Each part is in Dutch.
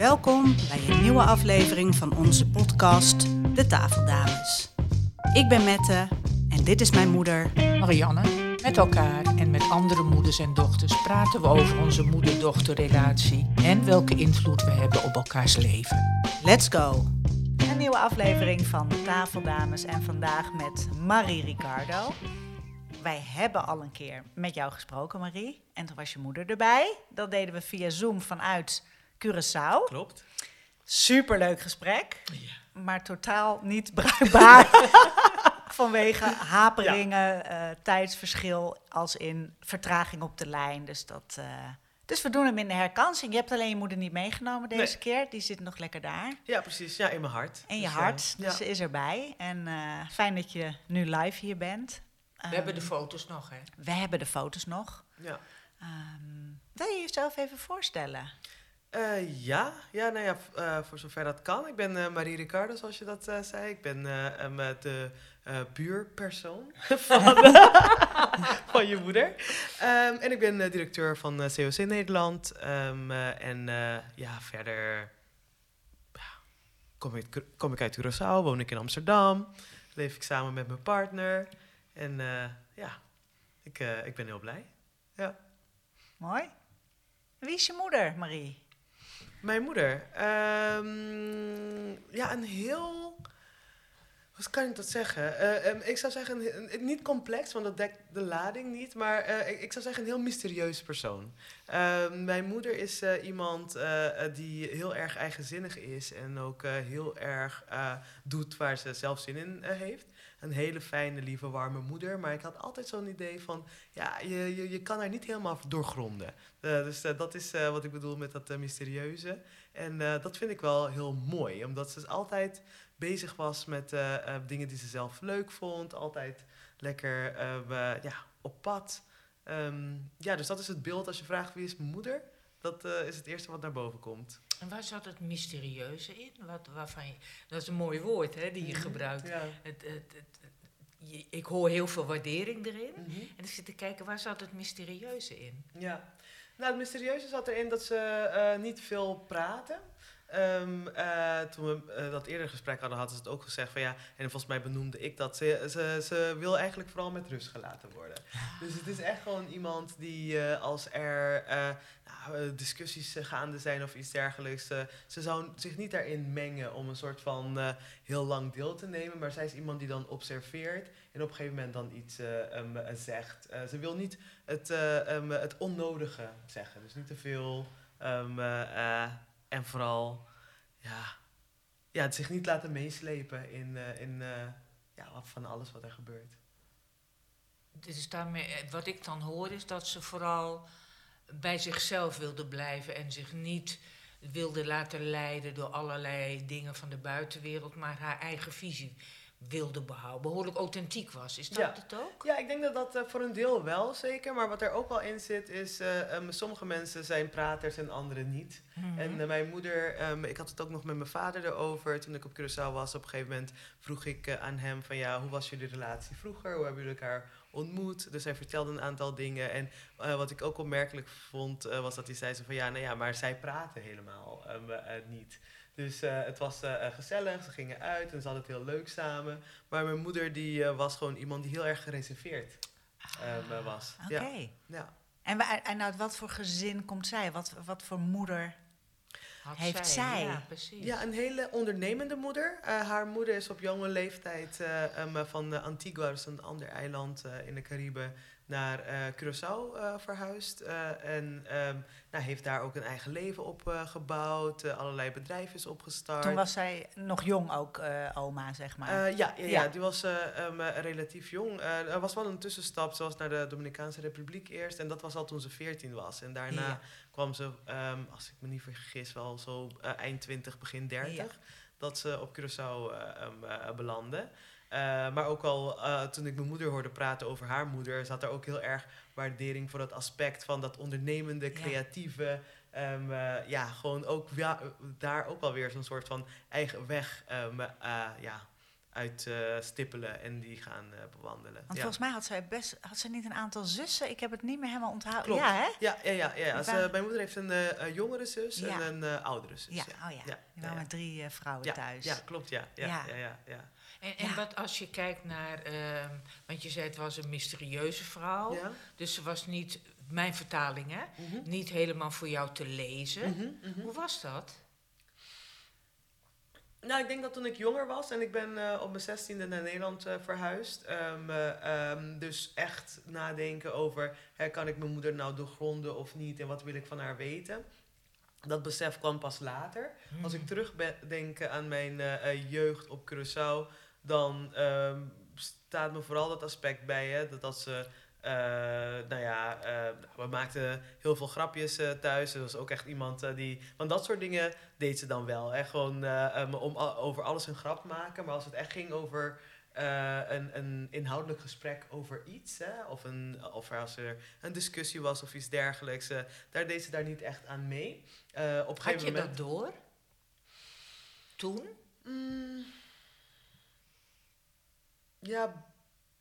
Welkom bij een nieuwe aflevering van onze podcast De Tafeldames. Ik ben Mette en dit is mijn moeder. Marianne, met elkaar en met andere moeders en dochters praten we over onze moeder-dochterrelatie en welke invloed we hebben op elkaars leven. Let's go! Een nieuwe aflevering van De Tafeldames en vandaag met Marie Ricardo. Wij hebben al een keer met jou gesproken, Marie. En toen was je moeder erbij. Dat deden we via Zoom vanuit Curaçao. Klopt. Superleuk gesprek, maar totaal niet bruikbaar. Vanwege haperingen, eh, tijdsverschil, als in vertraging op de lijn. Dus, dat, eh, dus we doen hem in de herkansing. Je hebt alleen je moeder niet meegenomen deze Nee. keer. Die zit nog lekker daar. Ja, precies. Ja, in mijn hart. In je Dus, eh, hart. Dus ze is erbij. En fijn dat je nu live hier bent. We hebben de Ehm, foto's nog, hè? we hebben de foto's nog. Ja. Ehm, wil je jezelf even voorstellen? Eh, ja, ja, nou ja, eh, voor zover dat kan. Ik ben eh, Marie Ricardo, zoals je dat zei. Ik ben de buurpersoon van, van je moeder. Ehm, en ik ben directeur van COC Nederland. Ehm, eh, en ja, verder kom, ik, kom ik uit Curaçao, woon ik in Amsterdam. Leef ik samen met mijn partner. En ja, ik, ik ben heel blij. Ja. Mooi. Wie is je moeder, Marie? Mijn moeder. Ehm, ja, een heel. Wat kan ik dat zeggen? Eh, ehm, ik zou zeggen, een- niet complex, want dat dekt de lading niet. Maar eh, ik, zou zeggen, een heel mysterieus persoon. Ehm, mijn moeder is eh, iemand die heel erg eigenzinnig is. En ook heel erg doet waar ze zelf zin in heeft. Een hele fijne, lieve, warme moeder. Maar ik had altijd zo'n idee van, ja, je, je, je kan haar niet helemaal doorgronden. Eh, dus eh, dat is eh, wat ik bedoel met dat mysterieuze. En dat vind ik wel heel mooi, omdat ze altijd bezig was met dingen die ze zelf leuk vond. Altijd lekker ja, op pad. Ehm, ja, dus dat is het beeld als je vraagt wie is mijn moeder. Dat is het eerste wat naar boven komt. En waar zat het mysterieuze in? Wat, waarvan je, dat is een mooi woord, hè, die je gebruikt. Ja. Het, het, het, het- je- ik hoor heel veel waardering erin. Mhm. En ik zit te kijken, waar zat het mysterieuze in? Ja. Nou, het mysterieuze zat erin dat ze eh, niet veel praten. Ehm, eh, toen we eh, dat eerder gesprek hadden, hadden ze het ook gezegd van ja, en volgens mij benoemde ik dat. Ze, ze, ze wil eigenlijk vooral met rust gelaten worden. Dus het is echt gewoon iemand die eh, als er nou, discussies gaande zijn of iets dergelijks, ze zou zich niet daarin mengen om een soort van heel lang deel te nemen. Maar zij is iemand die dan observeert en op een gegeven moment dan iets zegt. Ze wil niet het, het onnodige zeggen. Dus niet te veel. En vooral, ja, ja, het zich niet laten meeslepen in, eh, in eh, ja, van alles wat er gebeurt. Dus daarmee, eh, wat ik dan hoor is dat ze vooral bij zichzelf wilde blijven en zich niet wilde laten leiden door allerlei dingen van de buitenwereld, maar haar eigen visie wilde behouden. Behoorlijk authentiek was. Is dat Ja. het ook? Ja, ik denk dat dat eh, voor een deel wel zeker. Maar wat er ook wel in zit is, ehm, sommige mensen zijn praters en anderen niet. Mhm. En eh, mijn moeder, ehm, ik had het ook nog met mijn vader erover. Toen ik op Curaçao was, op een gegeven moment vroeg ik aan hem van ja, hoe was jullie relatie vroeger? Hoe hebben jullie elkaar ontmoet? Dus hij vertelde een aantal dingen. En wat ik ook opmerkelijk vond, was dat hij zei zo van ja, nou ja, maar zij praten helemaal ehm, eh, niet. Dus eh, het was eh, eh, gezellig, ze gingen uit en ze hadden het heel leuk samen. Maar mijn moeder die eh, was gewoon iemand die heel erg gereserveerd ehm, eh, was. Oké. Ja, ja. En, en uit wat voor gezin komt zij? Wat, wat voor moeder? Had heeft zij? Ja, precies. Ja, een hele ondernemende moeder. Eh, haar moeder is op jonge leeftijd eh, em, van Antigua, dat is een ander eiland eh, in de Cariben, naar eh, Curaçao eh, verhuisd. Eh, en ehm, nou, heeft daar ook een eigen leven op gebouwd, allerlei bedrijven is opgestart. Toen was zij nog jong ook, oma, zeg maar. Ja, ja, Ja. die was eh, relatief jong. Er was wel een tussenstap. Ze was naar de Dominicaanse Republiek eerst. En dat was al toen ze 14 was. En daarna Ja. kwam ze, ehm, als ik me niet vergis, wel zo eind 20, begin 30. Ja. Dat ze op Curaçao belandde. Eh, maar ook al eh, toen ik mijn moeder hoorde praten over haar moeder, zat er ook heel erg waardering voor dat aspect van dat ondernemende, creatieve. Ehm, eh, ja, gewoon ook ja, daar ook wel weer zo'n soort van eigen weg eh, ja, uitstippelen en die gaan bewandelen. Want ja. volgens mij had zij best, had zij niet een aantal zussen? Ik heb het niet meer helemaal onthouden. Ja, hè? Ja, ja, ja. ja. Mijn moeder heeft een jongere zus Ja. en een oudere zus. Ja, ja. oh ja. Ja, waren ja, met drie vrouwen thuis. Ja, klopt. Ja, Ja. ja. ja, ja, En, en Ja. wat als je kijkt naar, ehm, want je zei het was een mysterieuze vrouw, Ja. dus ze was niet, mijn vertaling hè, Mhm. niet helemaal voor jou te lezen. Mhm, mhm. Hoe was dat? Nou, ik denk dat toen ik jonger was en ik ben eh, op mijn zestiende naar Nederland eh, verhuisd. Ehm, eh, ehm, dus echt nadenken over, hè, kan ik mijn moeder nou doorgronden of niet en wat wil ik van haar weten. Dat besef kwam pas later. Als ik terugdenk aan mijn jeugd op Curaçao, dan ehm, staat me vooral dat aspect bij, hè, dat als ze... eh, nou ja, eh, we maakten heel veel grapjes eh, thuis. Er was ook echt iemand die... Want dat soort dingen deed ze dan wel. Hè? Gewoon um, om over alles een grap maken. Maar als het echt ging over eh, een, een inhoudelijk gesprek over iets... Hè? Of, een, of als er een discussie was of iets dergelijks... eh, daar deed ze daar niet echt aan mee. Eh, op een Had gegeven je moment... dat door? Toen? Mm. Ja,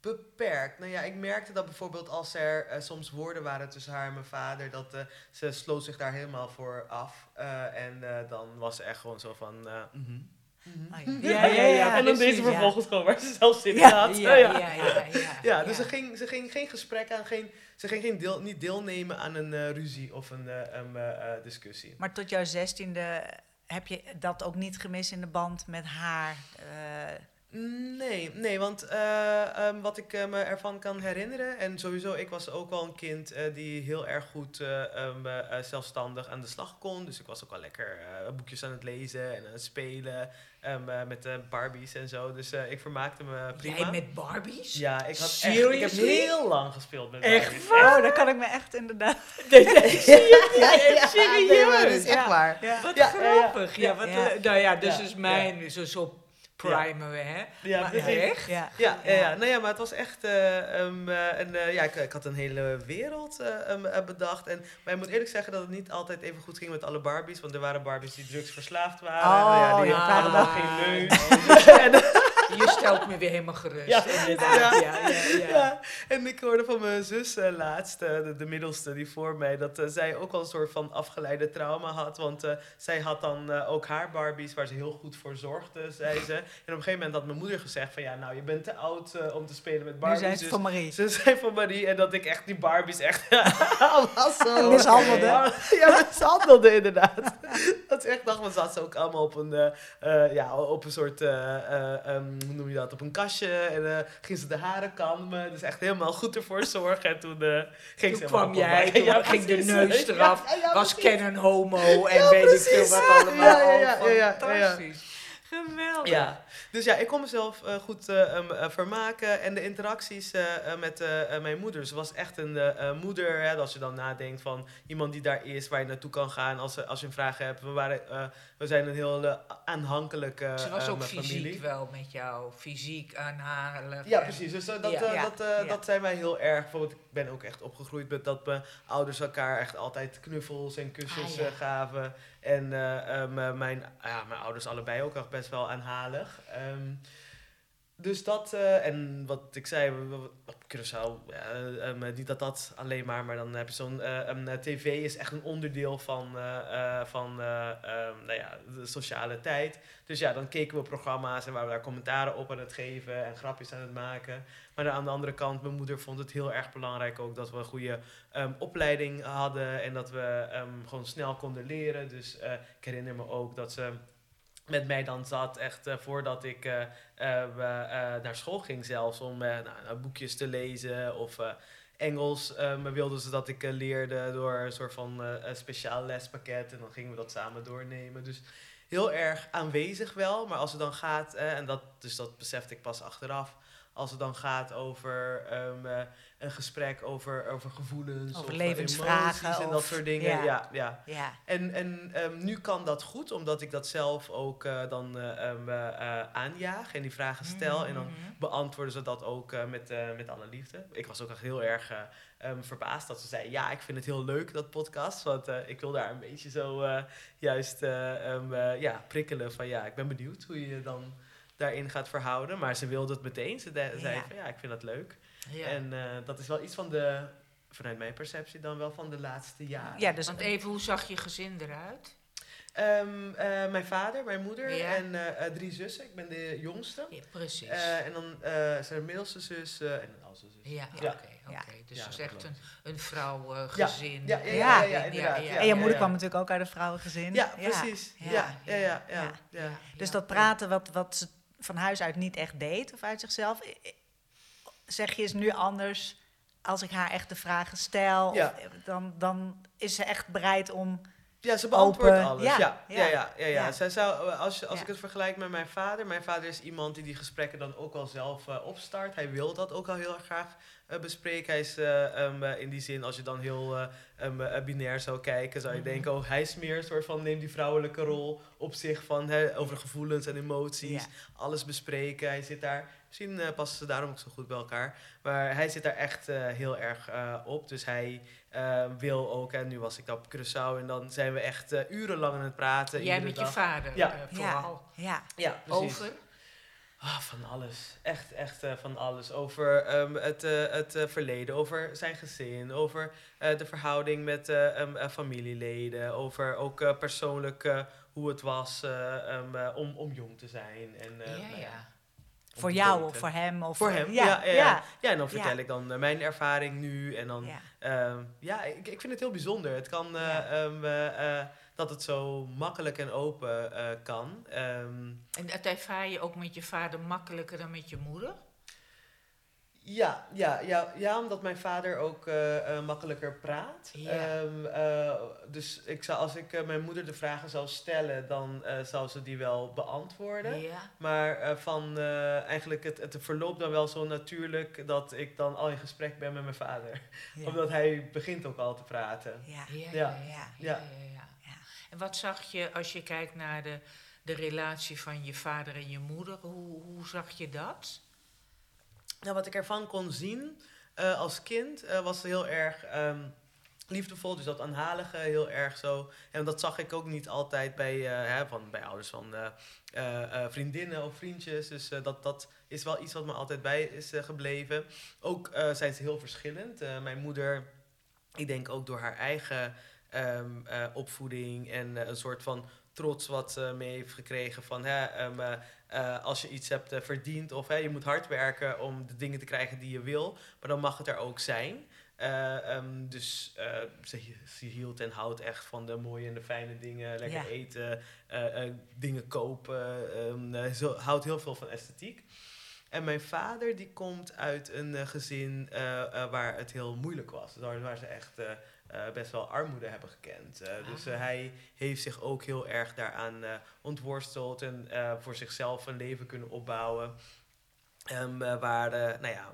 beperkt. Nou ja, ik merkte dat bijvoorbeeld als er eh, soms woorden waren tussen haar en mijn vader, dat eh, ze sloot zich daar helemaal voor af. Eh, en eh, dan was ze echt gewoon zo van. eh, mhm, mhm. Oh, ja. Ja, ja, ja, En dan deed ze vervolgens gewoon waar ze zelf zin in Ja, had. ja, ja, ja, ja, Ja, dus Ze, ging, ze ging geen gesprek aan, geen, ze ging geen deel, niet deelnemen aan een eh, ruzie of een eh, een, eh, eh, discussie. Maar tot jouw zestiende heb je dat ook niet gemist in de band met haar? Nee, nee, want eh, ehm, wat ik eh, me ervan kan herinneren, en sowieso, ik was ook wel een kind eh, die heel erg goed eh, ehm, eh, eh, zelfstandig aan de slag kon. Dus ik was ook wel lekker boekjes aan het lezen en aan het spelen ehm, eh, met de Barbies en zo. Dus ik vermaakte me prima. Jij met Barbies? Ja, ik had echt, ik heb heel lang gespeeld met Echt Barbies. Oh, dan kan ik me echt inderdaad... Nee, nee, zie je? Ja, Echt ja, serieus? nee, maar dat is echt waar. Wat grappig. Ja, wat, nou ja, dus is mijn, zo, zo primen we, hè? Ja, Maar precies. echt? Ja. Ja, ja. ja. Nou ja, maar het was echt eh, ehm, eh, een, eh, ja, ik, ik had een hele wereld eh, ehm, eh, bedacht. En, maar ik moet eerlijk zeggen dat het niet altijd even goed ging met alle Barbies. Want er waren Barbies die drugsverslaafd waren. Oh, ja, die ja. hadden nog Ah, geen neus. en, Je stelt me weer helemaal gerust. Ja. inderdaad. Ja, ja, ja. ja, en ik hoorde van mijn zus uh, laatst, uh, de, de, middelste die voor mij, dat uh, zij ook wel een soort van afgeleide trauma had. Want zij had dan ook haar Barbies waar ze heel goed voor zorgde, zei ze. En op een gegeven moment had mijn moeder gezegd van ja, nou je bent te oud om te spelen met Barbies. Nu zijn ze dus van Marie. Ze zijn van Marie en dat ik echt die Barbies echt was zo. Mishandelde. Ja, mishandelde inderdaad. dat is echt dacht, want zat ze ook allemaal op een, uh, ja, op een soort, uh, uh, um, hoe noem je dat, op een kastje. En uh, ging ze de haren kammen. Dus echt helemaal goed ervoor zorgen. En toen ging toen ze kwam jij, toen ja, ging de neus eraf. Ja, ja, was precies. Ken een homo en weet ik veel wat allemaal. Ja, ja, ja, ja, ja, Fantastisch. Geweldig. Ja, dus ja, ik kon mezelf uh, goed uh, um, uh, vermaken. En de interacties met mijn moeder. Ze was echt een moeder. Hè, als je dan nadenkt van iemand die daar is, waar je naartoe kan gaan als, als je een vraag hebt. We, waren, we zijn een heel aanhankelijke Ze was ook familie. fysiek wel met jou. Fysiek aanhalen. Ja, precies. Dus dat, Ja. ja. dat, Ja. dat zijn wij heel erg. Bijvoorbeeld, ik ben ook echt opgegroeid met dat mijn ouders elkaar echt altijd knuffels en kussens Ah, ja. eh, gaven. En eh, um, mijn, ja, mijn ouders allebei ook echt best wel aanhalig. Ehm, dus dat, uh, en wat ik zei, op Curaçao, um, niet dat dat alleen maar, maar dan heb je zo'n, uh, um, tv is echt een onderdeel van, uh, van nou ja, de sociale tijd. Dus ja, dan keken we programma's en waren we daar commentaren op aan het geven en grapjes aan het maken. Maar aan de andere kant, mijn moeder vond het heel erg belangrijk ook dat we een goede opleiding hadden en dat we gewoon snel konden leren. Dus uh, ik herinner me ook dat ze met mij dan zat, echt uh, voordat ik uh, naar school ging zelfs, om nou, boekjes te lezen of Engels. Um, wilden ze dat ik leerde door een soort van speciaal lespakket en dan gingen we dat samen doornemen. Dus heel erg aanwezig wel, maar als het dan gaat, en dat, dus dat besefte ik pas achteraf, als het dan gaat over uh, een gesprek over, over gevoelens, over of, levensvragen emoties en of, dat soort dingen. Ja. Ja, ja. ja. En, en um, nu kan dat goed, omdat ik dat zelf ook uh, dan uh, um, aanjaag en die vragen stel. Mm -hmm. En dan beantwoorden ze dat ook met, met alle liefde. Ik was ook echt heel erg verbaasd dat ze zei: Ja, ik vind het heel leuk, dat podcast. Want ik wil daar een beetje zo juist ja, prikkelen van ja, ik ben benieuwd hoe je dan daarin gaat verhouden. Maar ze wilde het meteen. Ze zei Ja. van ja, ik vind dat leuk. Ja. En eh, dat is wel iets van de, vanuit mijn perceptie dan wel van de laatste jaren. Ja, dus Want even, hoe zag je gezin eruit? Ehm, eh, mijn vader, mijn moeder Ja. en eh, drie zussen. Ik ben de jongste. Ja, precies. Eh, en dan eh zijn er middelste zus eh, en een oudste zus. ja, Ja. oké. oké. Ja. Dus Ja, het is dat echt een, een vrouwgezin. Ja, ja, ja, ja, ja, inderdaad, ja. en je moeder ja. kwam natuurlijk ook uit een vrouwengezin. Ja, precies. Ja. Ja, ja. Dus dat praten wat, wat ze van huis uit niet echt deed, of uit zichzelf, zeg je is nu anders als ik haar echt de vragen stel. Ja. Of, dan, dan is ze echt bereid om. Ja, ze beantwoordt Open. alles. Ja, Ja, ja, ja, ja. Zij zou, als als ik het vergelijk met mijn vader, mijn vader is iemand die die gesprekken dan ook al zelf eh, opstart. Hij wil dat ook al heel erg graag bespreken. Hij is eh, ehm, eh, in die zin, als je dan heel eh, ehm, eh, binair zou kijken, zou je Mhm. denken, oh, hij is meer een soort van, neemt die vrouwelijke rol op zich van, hè, over gevoelens en emoties, Ja. alles bespreken. Hij zit daar, misschien eh, passen ze daarom ook zo goed bij elkaar, maar hij zit daar echt eh, heel erg eh, op. Dus hij eh, wil ook, en nu was ik op Curaçao en dan zijn we echt eh, urenlang aan het praten. Jij met je vader Ja. eh, Ja, vooral. ja, Ja, precies. Over? Ah, van alles. Echt, echt eh, van alles. Over ehm, het, eh, het eh, verleden, over zijn gezin, over de verhouding met eh, ehm, eh, familieleden, over ook persoonlijk hoe het was eh, ehm, eh, om, om jong te zijn. En, ja, nou ja. om voor jou of voor hem. Of Voor hem, ja. Ja, ja, ja. Ja, en dan vertel Ja. ik dan mijn ervaring nu. En dan, ja. Ja, ik, ik vind het heel bijzonder. Het kan dat het zo makkelijk en open eh, kan. Ehm, En dat ervaar je ook met je vader makkelijker dan met je moeder? ja, ja, ja, ja, omdat mijn vader ook eh, eh, makkelijker praat. Ja. Ehm, eh, dus ik zou, als ik mijn moeder de vragen zou stellen, dan zou ze die wel beantwoorden. Ja. Maar van eigenlijk het, het verloopt dan wel zo natuurlijk dat ik dan al in gesprek ben met mijn vader. Ja. Omdat hij begint ook al te praten. Ja. Ja, ja, Ja. En wat zag je als je kijkt naar de, de relatie van je vader en je moeder? Hoe, hoe zag je dat? Nou, wat ik ervan kon zien eh, als kind eh, was heel erg ehm, liefdevol. Dus dat aanhalige heel erg zo. En dat zag ik ook niet altijd bij, eh, hè, van, bij ouders van vriendinnen of vriendjes. Dus dat, dat is wel iets wat me altijd bij is gebleven. Ook zijn ze heel verschillend. Mijn moeder, ik denk ook door haar eigen ehm, eh, opvoeding en eh, een soort van trots wat ze mee heeft gekregen van hè, ehm, eh, eh, als je iets hebt eh, verdiend of hè, je moet hard werken om de dingen te krijgen die je wil, maar dan mag het er ook zijn. Eh, ehm, dus eh, ze, ze hield en houdt echt van de mooie en de fijne dingen, lekker Ja. eten, eh, eh, dingen kopen. eh, ze houdt heel veel van esthetiek. En mijn vader die komt uit een eh, gezin eh, eh, waar het heel moeilijk was. Waar ze echt eh, best wel armoede hebben gekend. Eh, Dus eh, Ah. hij heeft zich ook heel erg daaraan ontworsteld en voor zichzelf een leven kunnen opbouwen. Ehm, eh, waar, nou ja,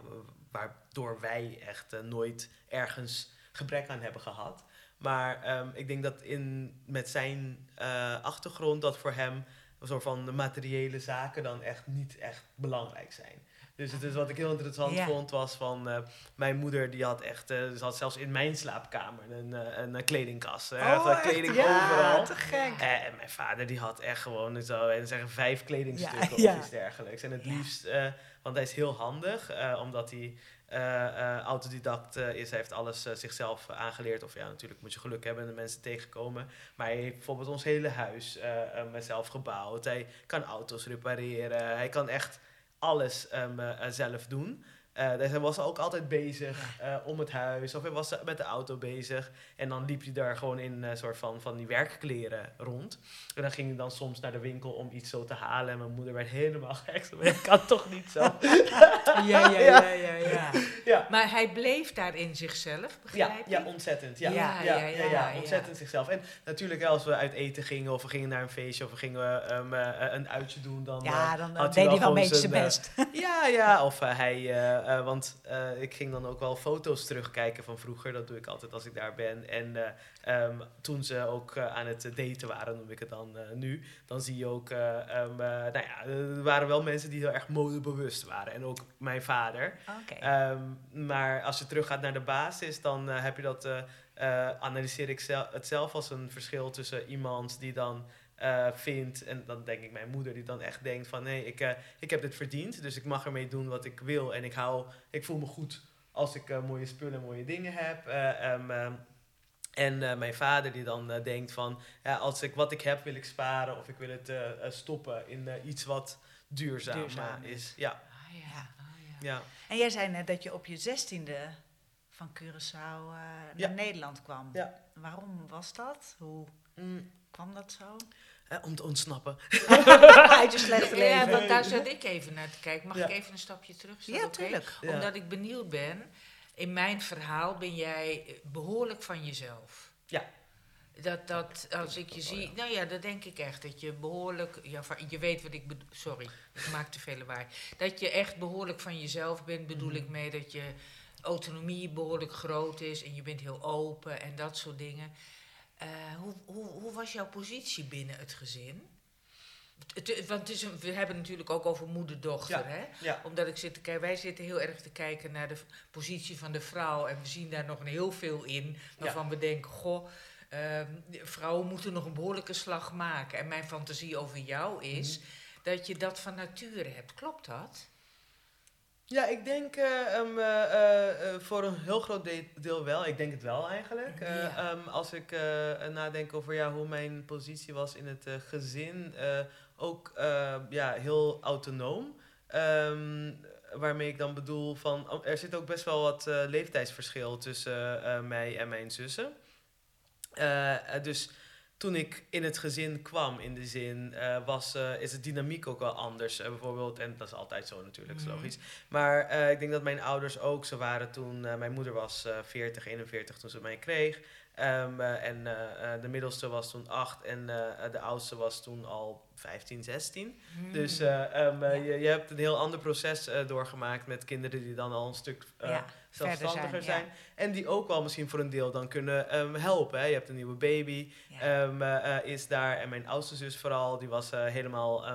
waardoor wij echt nooit ergens gebrek aan hebben gehad. Maar ehm, ik denk dat in, met zijn achtergrond dat voor hem een soort van de materiële zaken dan echt niet echt belangrijk zijn. Dus het is wat ik heel interessant vond was van eh, mijn moeder die had echt, eh, ze had zelfs in mijn slaapkamer een, eh, een, eh, kledingkast. Oh, had echt? kleding Ja, overal. te gek. Eh, En mijn vader die had echt gewoon zo, en zeggen vijf kledingstukken Ja, of iets dergelijks. En het liefst, eh, want hij is heel handig, eh, omdat hij eh, eh, autodidact eh, is. Hij heeft alles eh, zichzelf eh, aangeleerd. Of ja, natuurlijk moet je geluk hebben en de mensen tegenkomen. Maar hij heeft bijvoorbeeld ons hele huis eh eh, zelf gebouwd. Hij kan auto's repareren. Hij kan echt alles ehm, eh, zelf doen. Eh, dus hij was ook altijd bezig eh, om het huis. Of hij was met de auto bezig. En dan liep hij daar gewoon in een soort van, van die werkkleren rond. En dan ging hij dan soms naar de winkel om iets zo te halen. En mijn moeder werd helemaal gek. Ik kan toch niet zo. Ja, ja, ja, ja, ja. ja. Maar hij bleef daar in zichzelf, Ja, begrijp ja, je? ontzettend. Ja, Ja, ja, ja, ja, ja, ja, ja. ontzettend zichzelf. En natuurlijk, als we uit eten gingen of we gingen naar een feestje of we gingen eh, een uitje doen, dan. Ja, eh, dan eh, had deed hij wel een beetje zijn eh, best. ja, ja, of eh, hij, eh, want eh, ik ging dan ook wel foto's terugkijken van vroeger. Dat doe ik altijd als ik daar ben. En eh, ehm, toen ze ook aan het daten waren, noem ik het dan nu, dan zie je ook, eh, ehm, eh, nou ja, er waren wel mensen die heel erg modebewust waren. En ook mijn vader. Ehm, maar als je teruggaat naar de basis, dan heb je dat, analyseer ik zel- het zelf als een verschil tussen iemand die dan eh, vind. En dan denk ik mijn moeder die dan echt denkt van nee, ik, eh, ik heb dit verdiend. Dus ik mag ermee doen wat ik wil. En ik, hou, ik voel me goed als ik eh, mooie spullen en mooie dingen heb. Eh, ehm, ehm, en eh, mijn vader die dan eh, denkt van ja, als ik wat ik heb wil ik sparen of ik wil het stoppen in iets wat duurzaam, Duurzaam is. is. Ja, Ah, ja. Ja. Ah, ja. ja. En jij zei net dat je op je zestiende van Curaçao naar Ja. Nederland kwam. Ja. Waarom was dat? Hoe Mm, kwam dat zo? eh, om te ontsnappen. Uit je slechte Ja, leven. want daar zat ik even naar te kijken. Mag Ja. ik even een stapje terug? Ja, tuurlijk. Ja. Omdat ik benieuwd ben. In mijn verhaal ben jij eh, behoorlijk van jezelf. Ja. Dat, dat als ik je zie, nou ja, dat denk ik echt. Dat je behoorlijk, ja, je weet wat ik bedoel, sorry, ik maak te veel lawaai. Dat je echt behoorlijk van jezelf bent, bedoel Mhm. ik mee dat je autonomie behoorlijk groot is en je bent heel open en dat soort dingen. Eh, hoe, hoe, hoe was jouw positie binnen het gezin? Het- want het is een- we hebben het natuurlijk ook over moeder-dochter, Ja. hè? Ja. Omdat ik zit te kijken, wij zitten heel erg te kijken naar de positie van de vrouw. En we zien daar nog heel veel in. Waarvan we denken, goh, ehm, vrouwen moeten nog een behoorlijke slag maken. En mijn fantasie over jou is Mhm. dat je dat van nature hebt. Klopt dat? Ja, ik denk eh, ehm, eh, eh, voor een heel groot de- deel wel. Ik denk het wel eigenlijk. Eh, Ja. ehm, als ik nadenk over ja, hoe mijn positie was in het gezin, ook ja, heel autonoom. Ehm, waarmee ik dan bedoel van, oh, er zit ook best wel wat leeftijdsverschil tussen mij en mijn zussen. Dus toen ik in het gezin kwam, in de zin, eh, was, eh, is de dynamiek ook wel anders. Eh, bijvoorbeeld, en dat is altijd zo natuurlijk, is Mhm. logisch. Maar ik denk dat mijn ouders ook, ze waren toen, mijn moeder was eh 40, 41 toen ze mij kreeg. Ehm, eh, en de middelste was toen 8 en de oudste was toen al 15, 16. Dus Hmm. eh, ehm, eh, Ja. je, je hebt een heel ander proces eh, doorgemaakt met kinderen die dan al een stuk ja, zelfstandiger zijn, zijn. En die ook wel misschien voor een deel dan kunnen ehm, helpen. Hè. Je hebt een nieuwe baby, ehm, eh, eh, is daar. En mijn oudste zus vooral, die was helemaal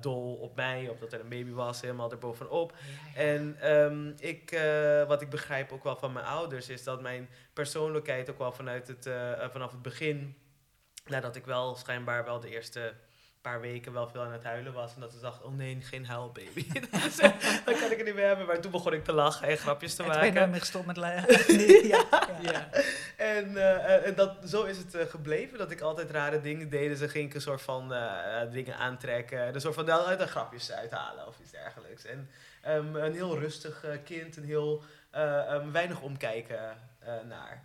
dol op mij, op dat er een baby was, helemaal erbovenop. En ik, wat ik begrijp ook wel van mijn ouders, is dat mijn persoonlijkheid ook wel vanuit het, vanaf het begin, nadat ik wel schijnbaar wel de eerste paar weken wel veel aan het huilen was. En dat ik dacht, oh nee, geen huil baby. Dus, eh, dan kan ik het niet meer hebben. Maar toen begon ik te lachen en grapjes te En toen ben maken. meer gestopt met lachen. ja, ja. Ja. En eh, eh, dat, zo is het eh, gebleven, dat ik altijd rare dingen deed. Ze ging ik een soort van dingen aantrekken, een soort van uit de grapjes uithalen of iets dergelijks. En ehm, een heel rustig kind, een heel eh, ehm, weinig omkijken naar.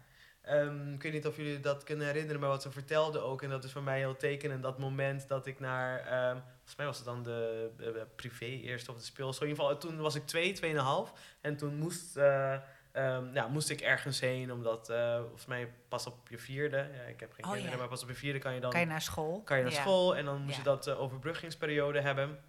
Ehm, ik weet niet of jullie dat kunnen herinneren, maar wat ze vertelde ook, en dat is voor mij heel tekenend, dat moment dat ik naar, ehm, volgens mij was het dan de, de- de privé eerst of de speelschool. In ieder geval, toen was ik twee, tweeënhalf, en toen moest... eh, Ehm, ja, moest ik ergens heen, omdat eh, volgens mij pas op je vierde, ja, ik heb geen Oh, kinderen, ja. maar pas op je vierde kan je dan Kan je naar school? kan je naar Ja. school en dan moest je dat eh, overbruggingsperiode hebben.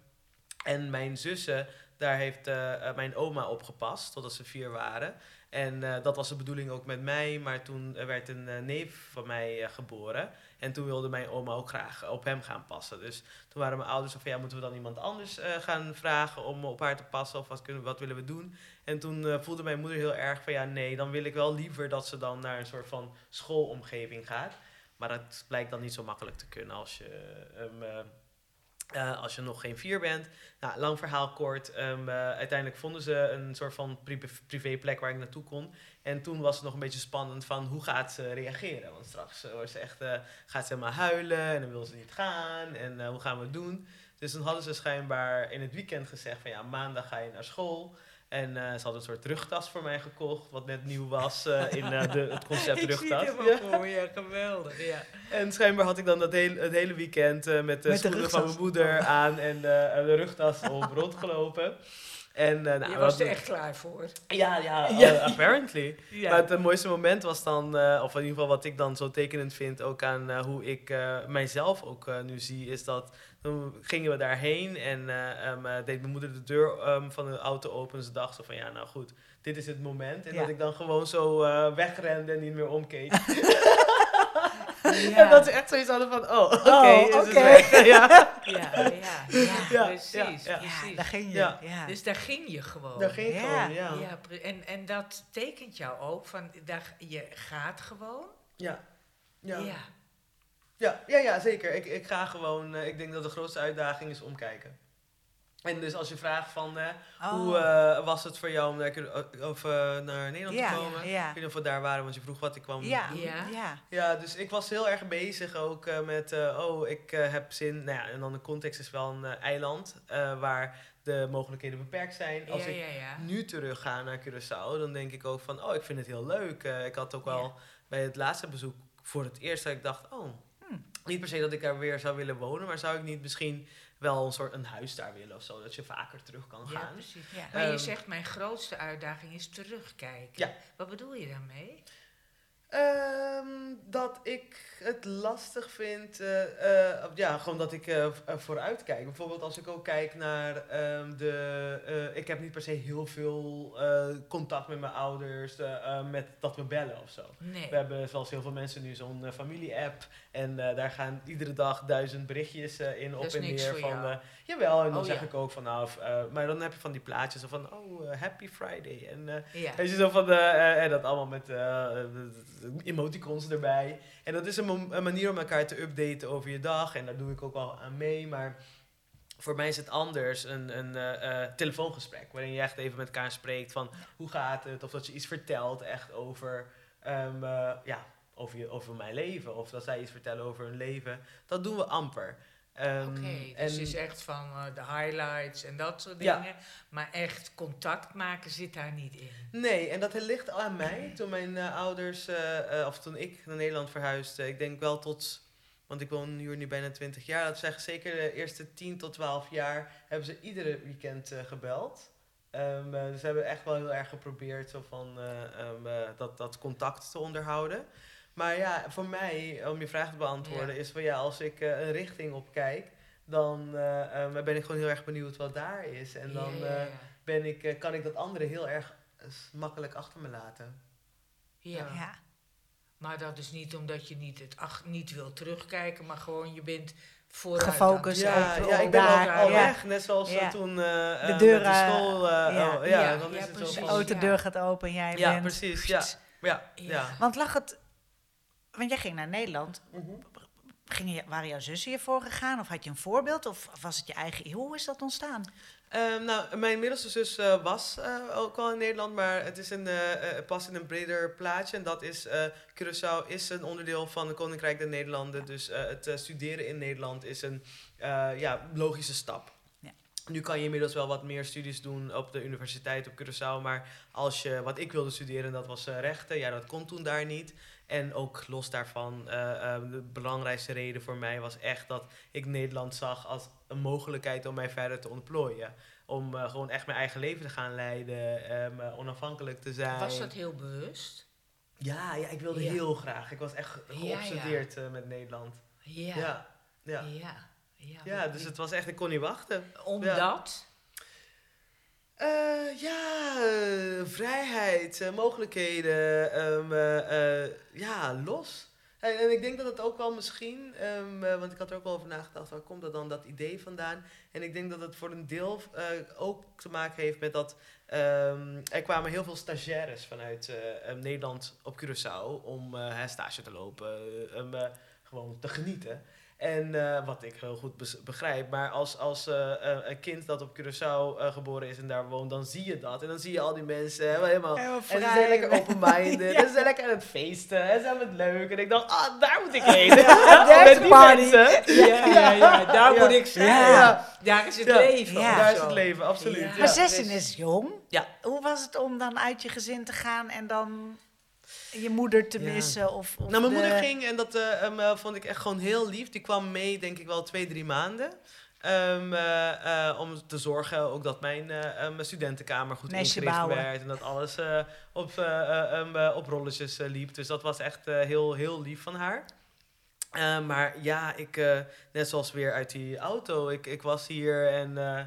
En mijn zussen, daar heeft eh, eh, mijn oma opgepast totdat ze vier waren. En eh, dat was de bedoeling ook met mij, maar toen werd een eh, neef van mij eh, geboren. En toen wilde mijn oma ook graag op hem gaan passen. Dus toen waren mijn ouders van ja, moeten we dan iemand anders gaan vragen om op haar te passen of wat, kunnen, wat willen we doen? En toen voelde mijn moeder heel erg van ja, nee, dan wil ik wel liever dat ze dan naar een soort van schoolomgeving gaat. Maar dat blijkt dan niet zo makkelijk te kunnen als je, ehm, eh, als je nog geen vier bent. Nou, lang verhaal kort. ehm, eh, uiteindelijk vonden ze een soort van privé, privéplek waar ik naartoe kon. En toen was het nog een beetje spannend van hoe gaat ze reageren. Want straks wordt ze echt, gaat ze helemaal huilen en dan wil ze niet gaan. En hoe gaan we het doen? Dus toen hadden ze schijnbaar in het weekend gezegd van ja, maandag ga je naar school. En eh, ze hadden een soort rugtas voor mij gekocht, wat net nieuw was eh, in eh, de, het concept Ik zie rugtas. het Ja. voor je, geweldig. Ja. En schijnbaar had ik dan dat hele, het hele weekend eh, met de Met de schoenen van mijn moeder aan en eh, de rugtas op rondgelopen. En, eh, nou, je was er echt klaar voor. Ja, ja, Ja. apparently. Ja. Maar het mooiste moment was dan, eh, of in ieder geval wat ik dan zo tekenend vind, ook aan eh, hoe ik eh, mijzelf ook nu zie, is dat toen gingen we daarheen en eh, ehm, eh, deed mijn moeder de deur ehm, van de auto open. En ze dacht zo van, ja, nou goed, dit is het moment. En Ja. dat ik dan gewoon zo eh, wegrende en niet meer omkeek. Ja. En dat ze echt zoiets hadden van, oh, oké, Oh, is het oké. weg. ja. Ja, ja, ja, Ja, precies. ja, ja. Ja, precies. daar ging je. Ja. Ja. Dus daar ging je gewoon. Daar ging gewoon, ja. en, en dat tekent jou ook van daar, je gaat gewoon. Ja. Ja. Ja. ja. Ja, zeker. Ik, ik ga gewoon, eh, ik denk dat de grootste uitdaging is omkijken. En dus als je vraagt van, eh, Oh. hoe eh, was het voor jou om naar, of, naar Nederland Ja, te komen? ja. Ik weet niet of we daar waren, want je vroeg wat ik kwam Ja, doen. Ja. ja. Ja, dus ik was heel erg bezig ook met, eh, oh, ik heb zin, nou ja, en dan de context is wel een eiland eh, waar de mogelijkheden beperkt zijn. Als ik nu terug ga naar Curaçao, dan denk ik ook van, oh, ik vind het heel leuk. Ik had ook wel bij het laatste bezoek voor het eerst dat ik dacht, oh. Niet per se dat ik daar weer zou willen wonen, maar zou ik niet misschien wel een soort een huis daar willen of zo, dat je vaker terug kan Ja, gaan. precies. Ja. Maar je Ehm, zegt, mijn grootste uitdaging is terugkijken. Ja. Wat bedoel je daarmee? Ehm, dat ik het lastig vind, eh, eh, ja, gewoon dat ik eh, vooruit kijk. Bijvoorbeeld als ik ook kijk naar ehm, de, ik heb niet per se heel veel contact met mijn ouders, met dat we bellen of zo. Nee. We hebben zoals heel veel mensen nu zo'n familie-app en daar gaan iedere dag duizend berichtjes in op en neer van, jawel, en dan Oh, zeg ja. ik ook van, nou, maar dan heb je van die plaatjes van, oh, happy Friday en Ja. Weet je, zo van de, en dat allemaal met emoticons erbij. En dat is een, manier om elkaar te updaten over je dag. En daar doe ik ook wel aan mee. Maar voor mij is het anders een, een eh, eh, telefoongesprek. Waarin je echt even met elkaar spreekt van hoe gaat het. Of dat je iets vertelt echt over, ehm, eh, ja, over, je, over mijn leven. Of dat zij iets vertellen over hun leven. Dat doen we amper. Ehm, Oké, dus en- het is echt van eh, de highlights en dat soort Ja. dingen. Maar echt contact maken zit daar niet in. Nee, en dat ligt aan mij. Toen mijn eh, ouders, eh, of toen ik naar Nederland verhuisde, ik denk wel tot, want ik woon hier nu bijna 20 jaar, dat zeggen zeker de eerste 10 tot 12 jaar hebben ze iedere weekend gebeld. Dus ze hebben echt wel heel erg geprobeerd zo van, eh, ehm, eh, dat, dat contact te onderhouden. Maar ja, voor mij, om je vraag te beantwoorden, Ja. is van ja, als ik eh, een richting op kijk, dan eh, ehm, ben ik gewoon heel erg benieuwd wat daar is. En dan eh, ben ik, eh, kan ik dat andere heel erg makkelijk achter me laten. ja. Ja. Ja. Maar dat is niet omdat je niet, het ach, niet wil terugkijken, maar gewoon je bent vooruit Gefocust ja, ik ben daar, al, weg. Net zoals Ja. toen De met deur, de eh, school. ja. oh, ja, Ja, dan ja, is het zo precies. De van... autodeur gaat open en jij Ja, bent... precies. Ja, ja, Ja. ja. Want lag het... Want jij ging naar Nederland. Mhm. Ging je, waren jouw zussen hiervoor gegaan? Of had je een voorbeeld? Of was het je eigen... Hoe is dat ontstaan? Ehm, nou, mijn middelste zus eh, was eh, ook al in Nederland, maar het is een, eh, pas in een breder plaatje. En dat is, Curaçao is een onderdeel van het Koninkrijk der Nederlanden. Dus het studeren in Nederland is een ja, logische stap. Nu kan je inmiddels wel wat meer studies doen op de universiteit op Curaçao. Maar als je, wat ik wilde studeren, dat was eh, rechten. Ja, dat kon toen daar niet. En ook los daarvan, eh, eh, de belangrijkste reden voor mij was echt dat ik Nederland zag als een mogelijkheid om mij verder te ontplooien. Om gewoon echt mijn eigen leven te gaan leiden, onafhankelijk te zijn. Was dat heel bewust? Ja, ja, ik wilde Ja. heel graag. Ik was echt Ja, ja. geobsedeerd met Nederland. Ja. Ja, ja. Ja. dus het was echt, ik kon niet wachten. Omdat? Eh, ja, eh, vrijheid, eh, mogelijkheden, ehm, eh, eh, ja, los. En, en ik denk dat het ook wel misschien, ehm, eh, want ik had er ook wel over nagedacht, waar komt dat dan, dat idee vandaan? En ik denk dat het voor een deel eh, ook te maken heeft met dat ehm, er kwamen heel veel stagiaires vanuit eh, eh, Nederland op Curaçao om eh, stage te lopen, eh, eh, gewoon te genieten. En eh, wat ik heel goed begrijp, maar als, als eh, eh, een kind dat op Curaçao geboren is en daar woont, dan zie je dat. En dan zie je al die mensen helemaal en ze zijn lekker open-minded. Ja. En ze zijn lekker aan het feesten. En ze hebben het leuk. En ik dacht, ah, daar moet ik heen. there's Met die party. mensen. Ja, ja, ja, daar Ja. moet ik zijn. Ja. Daar is het Ja. leven. Ja. Daar is het leven, absoluut. Ja. Ja. Maar 16 dus- is jong. Ja. Hoe was het om dan uit je gezin te gaan en dan je moeder te Ja. missen? Of, of Nou, mijn de- moeder ging en dat eh, eh, vond ik echt gewoon heel lief. Die kwam mee, denk ik wel, twee, drie maanden. Ehm, eh, om te zorgen ook dat mijn eh, em, studentenkamer goed Nestje ingericht bouwen. werd. En dat alles eh, op, op rolletjes liep. Dus dat was echt eh, heel, heel lief van haar. Eh, maar ja, ik, eh, net zoals weer uit die auto. Ik, ik was hier en eh,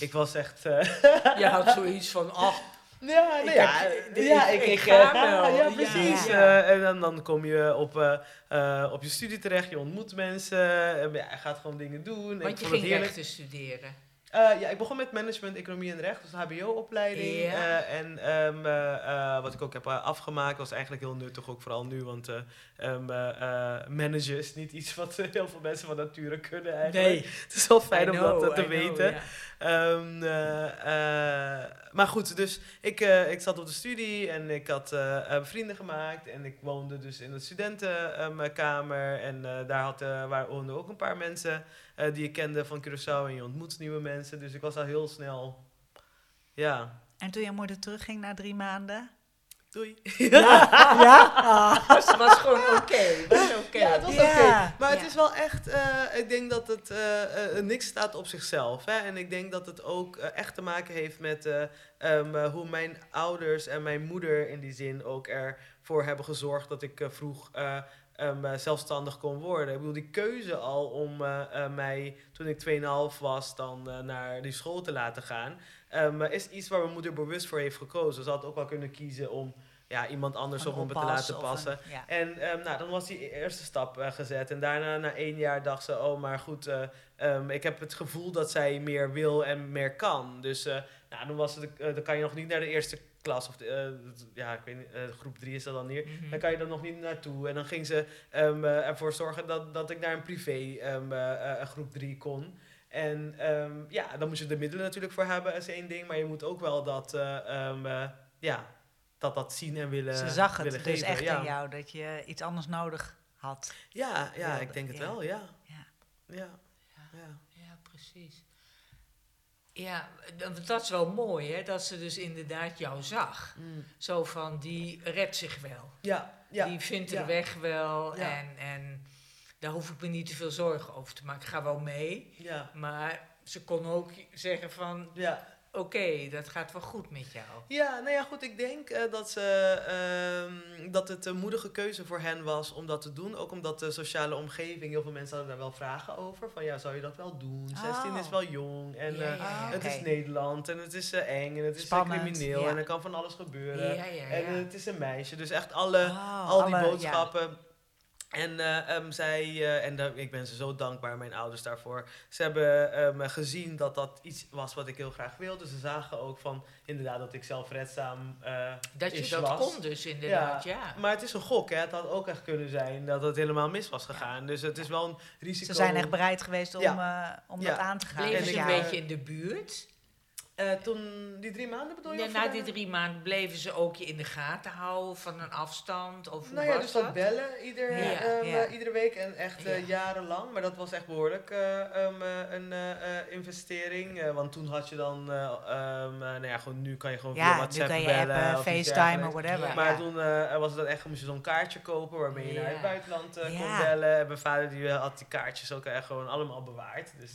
ik was echt... eh, Je had zoiets van, ach, Ja, nou Ik ja, heb- ja, ik- ik, ga eh, wel. Ja, precies. ja. Eh, en dan, dan kom je op, eh, eh, op je studie terecht, je ontmoet mensen, en ja, je gaat gewoon dingen doen. Ik want je ging heerlijk. rechten studeren. Eh, ja, ik begon met management, economie en recht, een HBO-opleiding. Eh, en ehm, eh, wat ik ook heb afgemaakt was eigenlijk heel nuttig, ook vooral nu. Want eh ehm, eh, eh, managen is niet iets wat heel veel mensen van nature kunnen eigenlijk. Het is wel fijn I om know, dat te I weten. Ehm, eh, eh, maar goed, dus ik, ik zat op de studie en ik had vrienden gemaakt. En ik woonde dus in een studentenkamer. en daar had, waren woonden ook een paar mensen eh, die ik kende van Curaçao. En je ontmoet nieuwe mensen. Dus ik was al heel snel, ja, En toen je moeder terugging na drie maanden? doei. Ja? ja? Ah. Het was gewoon oké. was oké. Ja, het was Ja. oké. Maar het is wel echt, eh, ik denk dat het eh, eh, niks staat op zichzelf. Hè? En ik denk dat het ook echt te maken heeft met eh, ehm, eh, hoe mijn ouders en mijn moeder in die zin ook ervoor hebben gezorgd dat ik eh, vroeg eh, zelfstandig kon worden. Ik bedoel, die keuze al om eh, eh, mij toen ik 2,5 was dan naar die school te laten gaan, ehm, eh, is iets waar mijn moeder bewust voor heeft gekozen. Ze had ook wel kunnen kiezen om ja, iemand anders op me te laten passen. een- ja. En ehm, nou, dan was die eerste stap gezet. En daarna, na één jaar, dacht ze: Oh, maar goed, ik heb het gevoel dat zij meer wil en meer kan. Dus eh, nou, dan, was het, dan kan je nog niet naar de eerste klas. Of de, eh, ja, ik weet niet, eh, groep drie is dat dan hier. Mhm. Dan kan je er nog niet naartoe. En dan ging ze ehm, eh, ervoor zorgen dat, dat ik naar een privé ehm, eh, eh, groep 3 kon. En ehm, ja, dan moet je de middelen natuurlijk voor hebben, is één ding. Maar je moet ook wel dat, eh, ehm, eh, ja, dat, dat zien en willen Ze zag willen het dus geven. echt ja. in jou, dat je iets anders nodig had. Ja, ja, wilde. ik denk het Ja. wel, ja. Ja. Ja. Ja. ja. Ja, precies. Ja, dat is wel mooi, hè? Dat ze dus inderdaad jou zag. Mm. Zo van, die redt zich wel. Ja, ja. Die vindt ja. er weg wel. Ja. En, en daar hoef ik me niet te veel zorgen over te maken. Ik ga wel mee. Ja, Maar ze kon ook zeggen van, ja. Oké, dat gaat wel goed met jou. Ja, nou ja, goed. Ik denk eh, dat, ze, ehm, dat het een moedige keuze voor hen was om dat te doen. Ook omdat de sociale omgeving, heel veel mensen hadden daar wel vragen over. Van ja, zou je dat wel doen? 16 is wel jong en Ja, eh, ja, ja. het is Nederland en het is eh, eng en het is crimineel en er kan van alles gebeuren. En het is een meisje. Dus echt alle, Oh, al die alle- boodschappen. En eh, ehm, zij, eh, en ik ben ze zo dankbaar, mijn ouders daarvoor. Ze hebben ehm, gezien dat dat iets was wat ik heel graag wilde. Ze zagen ook van, inderdaad, dat ik zelfredzaam eh Dat je is dat was. kon dus inderdaad, ja. Maar het is een gok, hè. Het had ook echt kunnen zijn dat het helemaal mis was gegaan. Dus het is wel een risico. Ze zijn echt bereid geweest om, Ja. eh, om Ja. dat aan te gaan. Bleven En ze een beetje in de buurt? Eh, toen, die drie maanden bedoel je? Ja, na die drie maanden bleven ze ook je in de gaten houden van een afstand? Of hoe Nou ja, dus dat dat? bellen ieder, Ja, ehm, ja. eh, iedere week en echt eh, Ja. jarenlang. Maar dat was echt behoorlijk eh, ehm, eh, een eh, eh, investering. Eh, want toen had je dan, eh, ehm, eh, nou ja, gewoon, nu kan je gewoon via Ja, nu WhatsApp kan je bellen. appen, FaceTime of whatever. Maar toen eh, was het dan echt, moest je zo'n kaartje kopen waarmee je naar het buitenland eh, kon bellen. En mijn vader die eh, had die kaartjes ook echt gewoon allemaal bewaard. Dus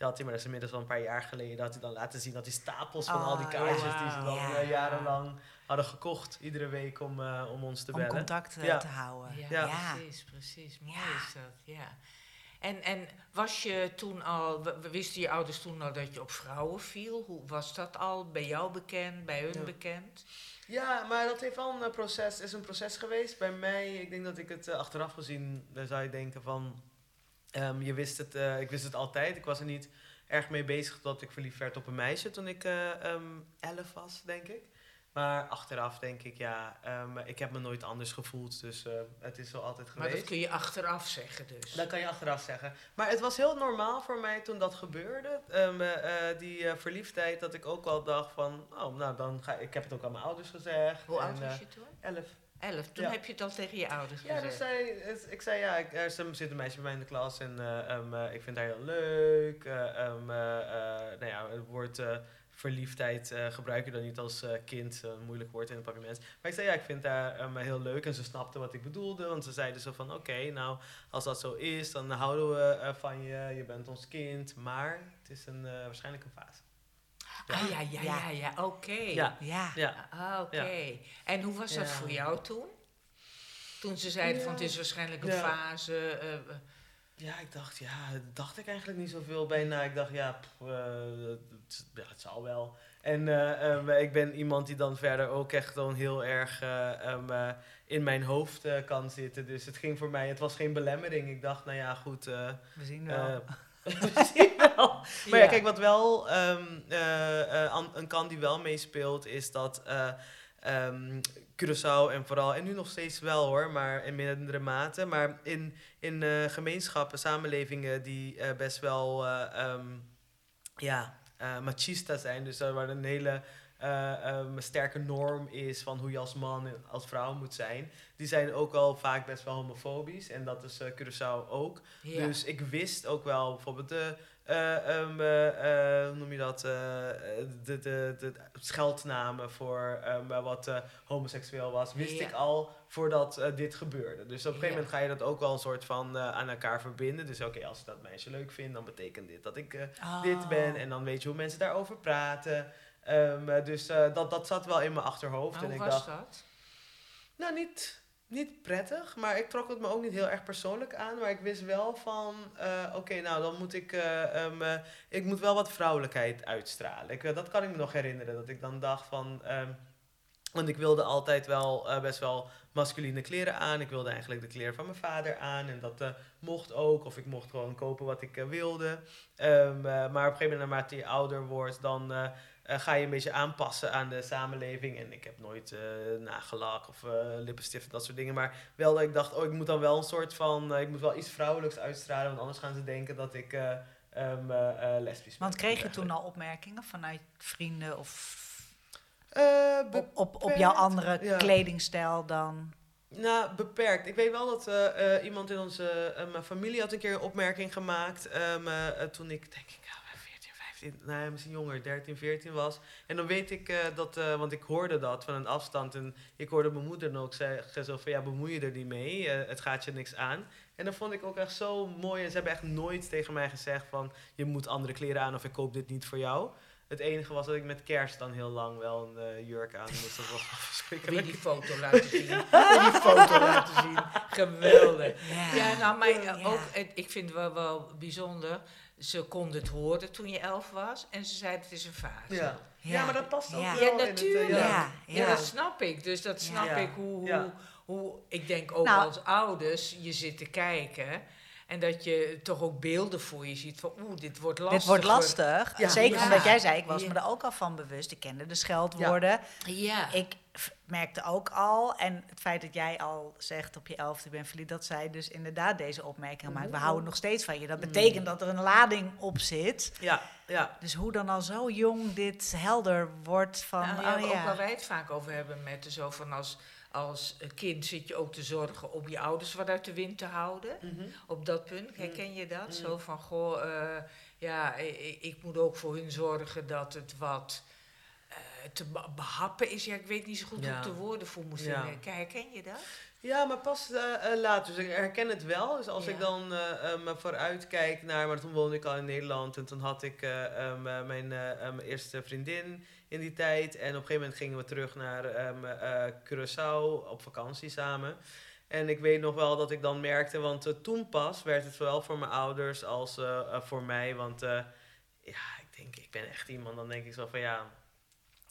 die had hij, maar dat is inmiddels wel een paar jaar geleden, dat hij dan laten zien dat die stapels van al die Oh, kaartjes ja. die ze dan Ja. eh, jarenlang hadden gekocht, iedere week om, eh, om ons te om bellen. contact eh, Ja. te houden. Ja, Ja. Ja. precies, precies. Mooi Ja. is dat, ja. En, en was je toen al, wisten je ouders toen al dat je op vrouwen viel? Hoe was dat al bij jou bekend, bij hun Ja. bekend? Ja, maar dat heeft wel een proces, is een proces geweest. Bij mij, ik denk dat ik het achteraf gezien, daar zou je denken van, ehm, je wist het, eh, ik wist het altijd. Ik was er niet erg mee bezig dat ik verliefd werd op een meisje toen ik eh, ehm, elf was, denk ik. Maar achteraf denk ik, ja, ehm, ik heb me nooit anders gevoeld. Dus eh, het is zo altijd Maar geweest. dat kun je achteraf zeggen dus. Dat kan je achteraf zeggen. Maar het was heel normaal voor mij toen dat gebeurde. Die verliefdheid, dat ik ook al dacht van... Oh, nou, dan ga ik... Ik heb het ook aan mijn ouders gezegd. Hoe en, oud was je toen? Elf. Elf. Toen ja. heb je het al tegen je ouders Ja, gezegd. zei, het- ik zei ja, ik, er zit een meisje bij mij in de klas en eh, ehm, eh, ik vind haar heel leuk. eh, ehm, eh, eh, nou ja, het woord eh, verliefdheid eh, gebruik je dan niet als eh, kind, een moeilijk woord in het parlement. Maar ik zei ja, ik vind haar ehm, heel leuk en ze snapte wat ik bedoelde. Want ze zeiden zo van oké, nou als dat zo is, dan houden we eh, van je, je bent ons kind. Maar het is een, eh, waarschijnlijk een fase. Ah ja, ja, ja, Ja. ja, oké. Ja. Ja. Ja. Ah, oké. En hoe was dat voor jou toen? Toen ze zeiden van het is waarschijnlijk een fase. eh, eh, Ja, ik dacht, ja, dacht ik eigenlijk niet zoveel bij na. Ik dacht, ja, pff, eh, het, ja, het zal wel. En eh, ehm, ik ben iemand die dan verder ook echt dan heel erg eh, ehm, eh, in mijn hoofd kan zitten. Dus het ging voor mij, het was geen belemmering. Ik dacht, nou ja, goed, We zien wel. Wel. Maar ja, kijk, wat wel ehm, eh, eh, een kant die wel meespeelt, is dat eh ehm, Curaçao en vooral, en nu nog steeds wel hoor, maar in mindere mate, maar in, in gemeenschappen, samenlevingen die best wel eh, ehm, ja, machista zijn, dus waar een hele eh, ehm, sterke norm is van hoe je als man en als vrouw moet zijn, die zijn ook al vaak best wel homofobisch en dat is eh, Curaçao ook. Ja. Dus ik wist ook wel bijvoorbeeld de, eh, ehm, eh, eh, hoe noem je dat, de, de, de scheldnamen voor ehm, wat homoseksueel was, wist ik al voordat dit gebeurde. Dus op een gegeven moment ga je dat ook wel een soort van aan elkaar verbinden. Dus oké, als ik dat meisje leuk vind, dan betekent dit dat ik dit ben. En dan weet je hoe mensen daarover praten. Ehm, eh, dus eh, dat, dat zat wel in mijn achterhoofd. En hoe ik was dacht, dat? nou, niet, niet prettig, maar ik trok het me ook niet heel erg persoonlijk aan. Maar ik wist wel van, eh, oké, nou dan moet ik, eh, ehm, eh, ik moet wel wat vrouwelijkheid uitstralen. Ik, dat kan ik me nog herinneren, dat ik dan dacht van, ehm, want ik wilde altijd wel best wel masculine kleren aan. Ik wilde eigenlijk de kleren van mijn vader aan en dat mocht ook. Of ik mocht gewoon kopen wat ik wilde. Maar op een gegeven moment, naarmate je ouder wordt, dan... eh, ga je een beetje aanpassen aan de samenleving. En ik heb nooit eh nagellak of eh, lippenstift, dat soort dingen. Maar wel dat ik dacht, oh, ik moet dan wel een soort van... ik moet wel iets vrouwelijks uitstralen, want anders gaan ze denken dat ik eh, lesbisch ben. Want kreeg je toen al opmerkingen vanuit vrienden of op, op, op jouw andere ja. kledingstijl dan? Nou, beperkt. Ik weet wel dat iemand in onze mijn familie had een keer een opmerking gemaakt. ehm, eh, eh, toen ik, denk ik, ja, 14, 15, nou, misschien jonger, 13, 14 was. En dan weet ik eh, dat, eh, want ik hoorde dat van een afstand. En ik hoorde mijn moeder dan ook zeggen zo van, ja, bemoei je er niet mee. eh, het gaat je niks aan. En dat vond ik ook echt zo mooi. En ze hebben echt nooit tegen mij gezegd van, je moet andere kleren aan of ik koop dit niet voor jou. Het enige was dat ik met kerst dan heel lang wel een jurk aan moest. Dat was Wil die foto laten zien? Wil die foto laten zien? Geweldig. Ja, Ja, nou, maar Ja. ook, ik vind het wel, wel bijzonder. Ze konden het horen toen je elf was en ze zeiden het is een fase. Ja. Ja, maar dat past ook Ja. wel Ja, in het, eh, natuurlijk. ja. Ja, Ja, ja. dat snap ik. Dus dat snap Ja. ik hoe, Ja. hoe, hoe, ik denk ook Nou- als ouders, je zit te kijken en dat je toch ook beelden voor je ziet van oeh, dit wordt lastig. Dit wordt lastig. Ja. Zeker Ja. omdat jij zei, ik was me er ook al van bewust. Ik kende de scheldwoorden. Ja. Ik merkte ook al, en het feit dat jij al zegt op je elfde, ik ben verliefd, dat zij dus inderdaad deze opmerking maakt. We houden nog steeds van je. Dat betekent dat er een lading op zit. Ja, ja. Dus hoe dan al zo jong dit helder wordt van, Nou ja, oh ook waar wij het vaak over hebben met de zo van als, als kind zit je ook te zorgen om je ouders wat uit de wind te houden. Mhm. Op dat punt, herken je dat? Mm. Zo van, goh, eh, ja, ik, ik moet ook voor hun zorgen dat het wat eh, te be- behappen is. Ja, ik weet niet zo goed hoe ik de woorden voor moet vinden. Kijk, Herken je dat? Ja, maar pas eh, later. Dus ik herken het wel. Dus als Ja. ik dan me vooruit kijk naar... Maar toen woonde ik al in Nederland. En toen had ik mijn, mijn eerste vriendin in die tijd. En op een gegeven moment gingen we terug naar eh, Curaçao op vakantie samen. En ik weet nog wel dat ik dan merkte... Want eh, toen pas werd het zowel voor mijn ouders als eh, voor mij. Want ja, ik denk, ik ben echt iemand... Dan denk ik zo van ja...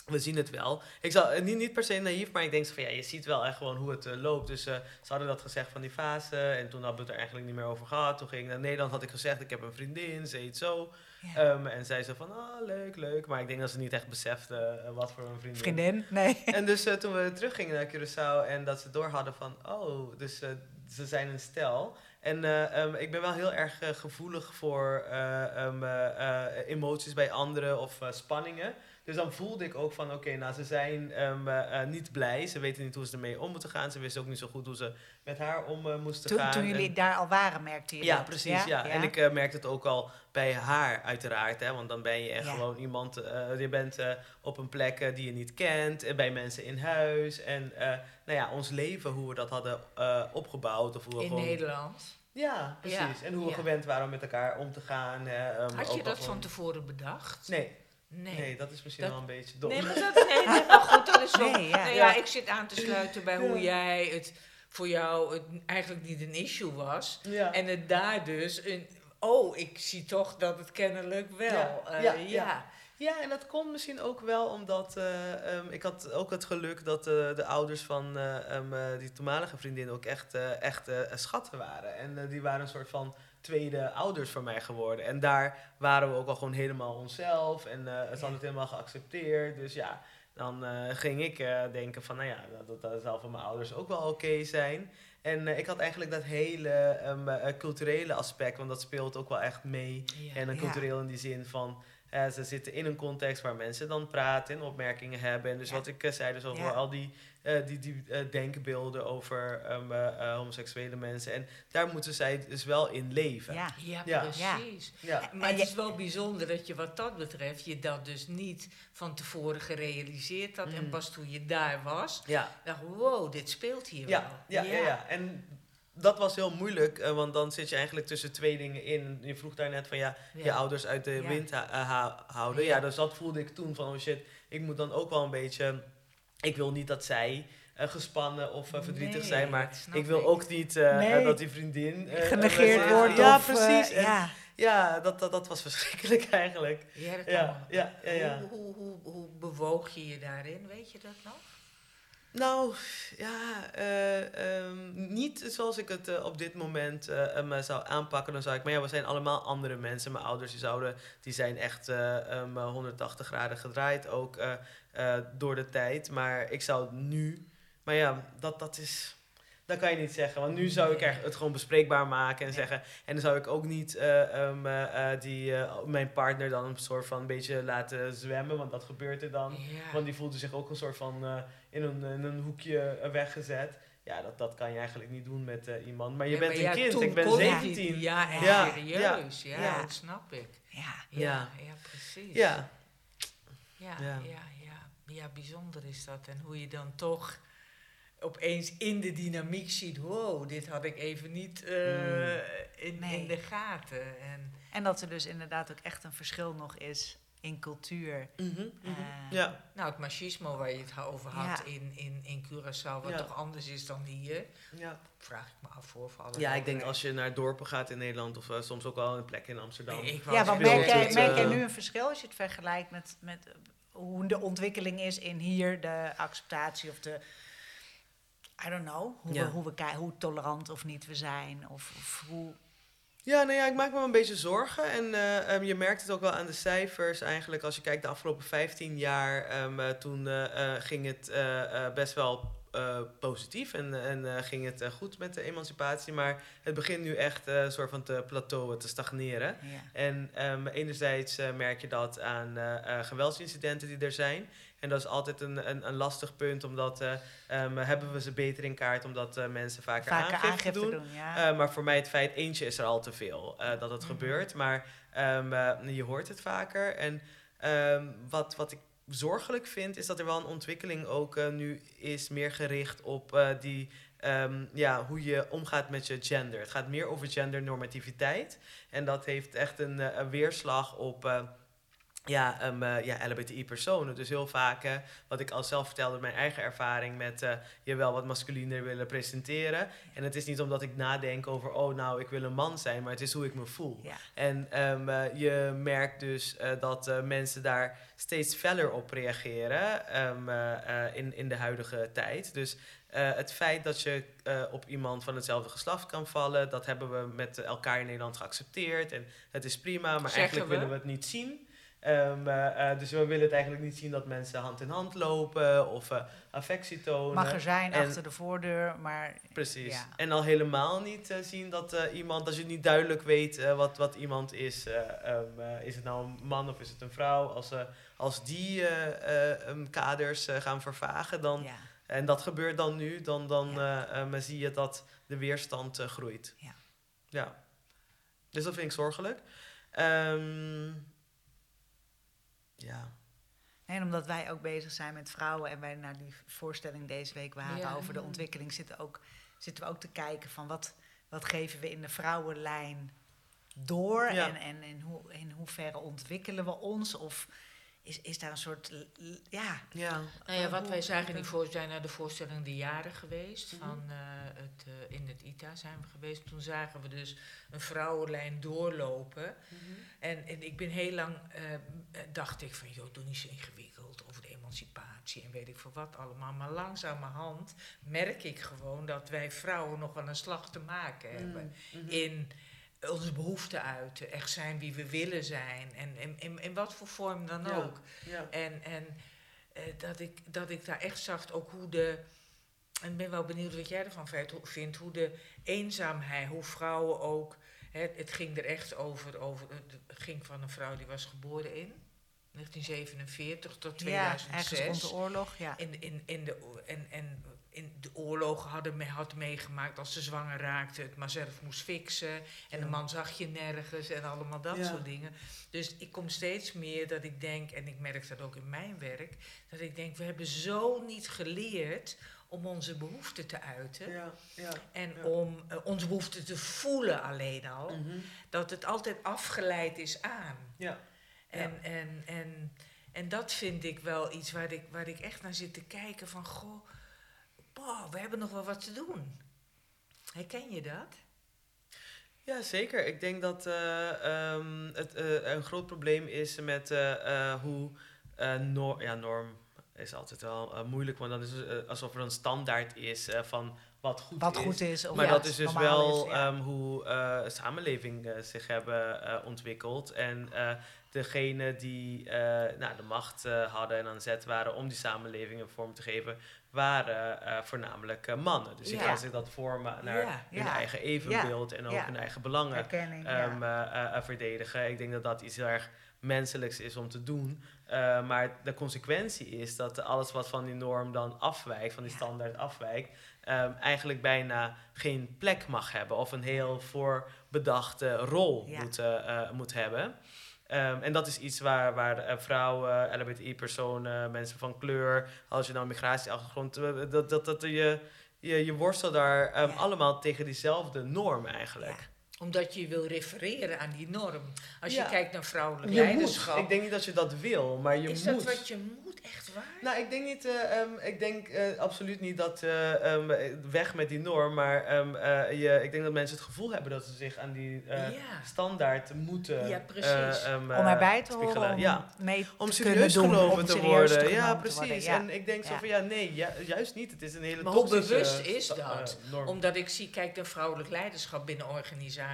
We zien het wel. Ik zal, niet, niet per se naïef, maar ik denk van ja, je ziet wel echt gewoon hoe het loopt. Dus ze hadden dat gezegd van die fase. En toen hadden we het er eigenlijk niet meer over gehad. Toen ging ik naar Nederland, had ik gezegd, ik heb een vriendin, ze zo. Ja. Ehm, en zij zei van, ah, leuk, leuk. Maar ik denk dat ze niet echt besefte eh, wat voor een vriendin. Vriendin? Nee. En dus eh, toen we teruggingen naar Curaçao en dat ze door hadden van, oh, dus eh, ze zijn een stel. En eh, ehm, ik ben wel heel erg gevoelig voor eh, ehm, eh, eh, emoties bij anderen of spanningen. Dus dan voelde ik ook van, oké, nou, ze zijn ehm, eh, eh, niet blij. Ze weten niet hoe ze ermee om moeten gaan. Ze wisten ook niet zo goed hoe ze met haar om eh, moesten Toen, gaan. toen jullie En- daar al waren, merkte je ja, dat? precies. Ja. En ik merkte het ook al bij haar, uiteraard. Hè, want dan ben je echt Ja. gewoon iemand. je bent op een plek die je niet kent. En bij mensen in huis. En nou ja, ons leven, hoe we dat hadden opgebouwd. Of hoe we In gewoon, Nederland. Ja, precies. En hoe we gewend waren om met elkaar om te gaan. ehm, Had je dat van tevoren bedacht? Nee, Nee. nee. dat is misschien Dat- wel een beetje dom. Nee, maar dat, nee, nee, maar goed, dat is zo. Nee, ja. Nou ja, Ja. ik zit aan te sluiten bij hoe jij het voor jou het eigenlijk niet een issue was. ja. En het daar dus een. Oh, ik zie toch dat het kennelijk wel. Ja, eh, ja, ja. ja. Ja, en dat komt misschien ook wel omdat eh, ehm, ik had ook het geluk dat eh, de ouders van eh, ehm, eh, die toenmalige vriendin ook echt, echt schatten waren. En die waren een soort van tweede ouders voor mij geworden. En daar waren we ook al gewoon helemaal onszelf. En eh ze hadden het helemaal geaccepteerd. Dus ja, dan eh, ging ik eh, denken van, nou ja, dat, dat zal voor mijn ouders ook wel oké zijn. En ik had eigenlijk dat hele ehm, eh, culturele aspect, want dat speelt ook wel echt mee. Ja. En Ja. cultureel in die zin van, ze zitten in een context waar mensen dan praten en opmerkingen hebben. En dus Ja. wat ik zei, dus over al die, eh, die, die eh, denkbeelden over ehm, eh, homoseksuele mensen. En daar moeten zij dus wel in leven. Ja. Ja, Ja. precies. Ja. Maar het is wel bijzonder dat je wat dat betreft je dat dus niet van tevoren gerealiseerd had. En Mm. pas toen je daar was, Ja. dacht wow, dit speelt hier Ja, wel. ja, ja. ja. En dat was heel moeilijk, want dan zit je eigenlijk tussen twee dingen in. Je vroeg daar net van ja, je ouders uit de Ja. wind ha- ha- houden. Ja. Ja. dus dat voelde ik toen van oh shit, ik moet dan ook wel een beetje. Ik wil niet dat zij eh, gespannen of eh, verdrietig Nee, zijn, maar ik wil ik. ook niet eh, Nee. dat die vriendin Genegeerd wordt Ja, of... precies. En ja. ja, dat, dat, dat was verschrikkelijk eigenlijk. Ja, dat Ja, ja, ja, ja. Hoe, hoe, hoe, hoe bewoog je je daarin? Weet je dat nog? Nou, ja, eh, ehm, niet zoals ik het op dit moment me zou aanpakken. Dan zou ik, maar ja, we zijn allemaal andere mensen. Mijn ouders die zouden, die zijn echt eh, ehm, 180 graden gedraaid, ook eh, door de tijd. Maar ik zou nu, maar ja, dat, dat is, dat kan je niet zeggen. Want nu zou ik echt het gewoon bespreekbaar maken en Ja. zeggen. En dan zou ik ook niet eh, ehm, eh, die, eh, mijn partner dan een soort van een beetje laten zwemmen, want dat gebeurt er dan. Ja. Want die voelde zich ook een soort van eh, in, een, in een hoekje weggezet. Ja, dat, dat kan je eigenlijk niet doen met eh, iemand. Maar je Ja, bent maar een ja, kind, ik ben kon je 17. niet. Ja, echt Ja, serieus. Ja, ja. dat snap ik. Ja. Ja, Ja. ja. precies. Ja, Ja, Ja. Ja. Bijzonder is dat. En hoe je dan toch opeens in de dynamiek ziet... wow, dit had ik even niet eh, Mm. in, Nee. in de gaten. En, En dat er dus inderdaad ook echt een verschil nog is in cultuur. Mhm, mhm. Eh, ja. nou, het machismo waar je het over had Ja. in, in, in Curaçao... wat Ja. toch anders is dan hier... ja. vraag ik me af voor, voor alle ja, ik denk als je naar dorpen gaat in Nederland of eh, soms ook wel een plek in Amsterdam. Nee, ik wou Ja, want speelt merk jij, merk jij nu een verschil als je het vergelijkt met, met hoe de ontwikkeling is in hier, de acceptatie of de, I don't know, hoe, Ja. we, hoe, we, hoe tolerant of niet we zijn, of, of hoe... Ja, nou ja, ik maak me een beetje zorgen. En eh, ehm, je merkt het ook wel aan de cijfers eigenlijk. Als je kijkt de afgelopen 15 jaar, ehm, eh, toen eh, ging het best wel eh, positief en, en eh, ging het eh, goed met de emancipatie. Maar het begint nu echt een soort van te plateauen, te stagneren. Ja. En ehm, enerzijds merk je dat aan geweldsincidenten die er zijn. En dat is altijd een, een, een lastig punt, omdat eh, ehm, hebben we ze beter in kaart, omdat mensen vaker, Vaker aangifte, aangifte doen. doen, ja. Maar voor mij het feit, eentje is er al te veel dat het Mhm. gebeurt. Maar ehm, eh, je hoort het vaker. En wat, wat ik zorgelijk vind, is dat er wel een ontwikkeling ook eh, nu is meer gericht op eh, die, ehm, ja, hoe je omgaat met je gender. Het gaat meer over gendernormativiteit. En dat heeft echt een, eh, een weerslag op... ja, um, eh, ja, LHBTI-personen. Dus heel vaak, eh, wat ik al zelf vertelde, mijn eigen ervaring met eh, je wel wat masculiner willen presenteren. En het is niet omdat ik nadenk over, oh nou, ik wil een man zijn, maar het is hoe ik me voel. Ja. En ehm, eh, je merkt dus dat mensen daar steeds feller op reageren ehm, eh, eh, in, in de huidige tijd. Dus het feit dat je op iemand van hetzelfde geslacht kan vallen, dat hebben we met elkaar in Nederland geaccepteerd. En het is prima, maar Zeggen eigenlijk we? willen we het niet zien. Ehm, eh, eh, dus we willen het eigenlijk niet zien dat mensen hand in hand lopen of eh, affectie tonen. Mag er zijn en- achter de voordeur, maar Precies. Ja. En al helemaal niet zien dat iemand, als je niet duidelijk weet wat, wat iemand is, eh, ehm, eh, is het nou een man of is het een vrouw, als, als die eh, eh, um, kaders gaan vervagen, dan, ja. en dat gebeurt dan nu, dan, dan Ja. ehm, zie je dat de weerstand groeit. Ja. ja. Dus dat vind ik zorgelijk. Ehm, ja. En omdat wij ook bezig zijn met vrouwen en wij naar die voorstelling deze week waren Ja. over de ontwikkeling, zitten, ook, zitten we ook te kijken van wat, wat geven we in de vrouwenlijn door Ja. en, en in, hoe, in hoeverre ontwikkelen we ons of is, is daar een soort, ja... ja. Nou ja, wat wij zagen in voor, zijn naar de voorstelling De Jaren geweest. Mhm. van, eh, het, eh, in het ITA zijn we geweest. Toen zagen we dus een vrouwenlijn doorlopen. En, en ik ben heel lang, eh, dacht ik van, joh, doe niet zo ingewikkeld over de emancipatie en weet ik veel wat allemaal. Maar langzamerhand merk ik gewoon dat wij vrouwen nog wel een slag te maken hebben. Mhm. In onze behoeften uiten, echt zijn wie we willen zijn. En in, in, in wat voor vorm dan Ja. ook. Ja. En, en eh, dat, ik, dat ik daar echt zag ook hoe de. En ik ben wel benieuwd wat jij ervan vindt, hoe- de eenzaamheid, hoe vrouwen ook. Hè, het ging er echt over, over. Het ging van een vrouw die was geboren in 1947 tot Ja, 2006. ergens rond de oorlog, ja. In, in, in de, en, en in de oorlogen hadden me, had meegemaakt als ze zwanger raakte, het maar zelf moest fixen. En Ja. de man zag je nergens en allemaal dat Ja. soort dingen. Dus ik kom steeds meer dat ik denk, en ik merk dat ook in mijn werk, dat ik denk, we hebben zo niet geleerd om onze behoeften te uiten. Ja, ja. En Ja. om eh, onze behoeften te voelen alleen al. Mhm. Dat het altijd afgeleid is aan. Ja. En, en, en, en dat vind ik wel iets waar ik, waar ik echt naar zit te kijken van... Goh, we hebben nog wel wat te doen. Herken je dat? Ja, zeker. Ik denk dat eh, ehm, het eh, een groot probleem is met eh, hoe eh, nor ja, norm is altijd wel moeilijk, want dan is het alsof er een standaard is van wat goed Wat is. goed is. Maar ja, dat is dus wel is, ja. ehm, hoe samenlevingen zich hebben ontwikkeld. En degene die nou, de macht hadden en aan zet waren om die samenleving een vorm te geven, waren eh, voornamelijk eh, mannen. Dus die Ja. gaan zich dat vormen naar Ja, hun ja. eigen evenbeeld en ook hun eigen belangen ehm, eh, verdedigen. Ik denk dat dat iets heel erg menselijks is om te doen. Maar de consequentie is dat alles wat van die norm dan afwijkt, van die standaard afwijkt, ehm, eigenlijk bijna geen plek mag hebben of een heel voorbedachte rol moet, moet hebben. Ehm, en dat is iets waar, waar eh, vrouwen, LHBTI-personen, mensen van kleur, als je nou migratieachtergrond, eh, dat, dat, dat je, je, je worstelt daar ehm, Ja. allemaal tegen diezelfde norm eigenlijk. Omdat je wil refereren aan die norm. Als Ja. je kijkt naar vrouwelijk Je leiderschap... moet. Ik denk niet dat je dat wil, maar je is moet. dat wat je moet, echt waar? Nou, ik denk niet, eh, ehm, ik denk eh, absoluut niet dat eh, ehm, weg met die norm, maar ehm, eh, je, ik denk dat mensen het gevoel hebben dat ze zich aan die eh, ja. standaard moeten Ja, precies. om erbij te spiegelen. horen, om ja. mee Om te kunnen serieus doen. genomen om te worden. Ja, precies. worden, ja. En ik denk zo van ja, nee, ju- juist niet. Het is een hele Maar hoe bewust is dat? norm. Omdat ik zie, kijk naar vrouwelijk leiderschap binnen organisaties,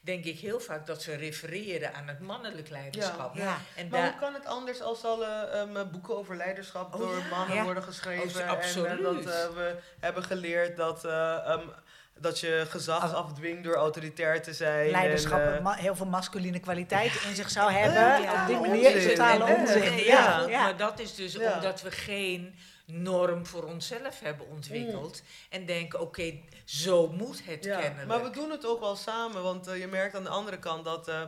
denk ik heel vaak dat ze refereren aan het mannelijk leiderschap. Ja. En Maar hoe kan het anders als alle ehm, boeken over leiderschap Oh, door ja. mannen Ja. worden geschreven? Oh, en eh, absoluut. dat eh, we hebben geleerd dat, eh, ehm, dat je gezag afdwingt door autoritair te zijn. leiderschap en, ma- heel veel masculine kwaliteiten in zich zou hebben. Ja, op die ja, manier onzin. totale En- onzin. Ja, ja, ja. maar dat is dus Ja. omdat we geen norm voor onszelf hebben ontwikkeld. En denken, oké, zo moet het ja, kennelijk. maar we doen het ook wel samen, want eh, je merkt aan de andere kant dat eh,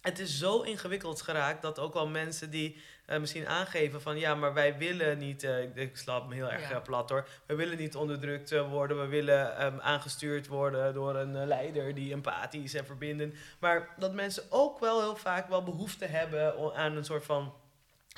het is zo ingewikkeld geraakt dat ook wel mensen die eh, misschien aangeven van ja, maar wij willen niet, ik, ik slaap me heel erg Ja. plat hoor, we willen niet onderdrukt worden, we willen ehm, aangestuurd worden door een leider die empathisch en verbindend, maar dat mensen ook wel heel vaak wel behoefte hebben aan een soort van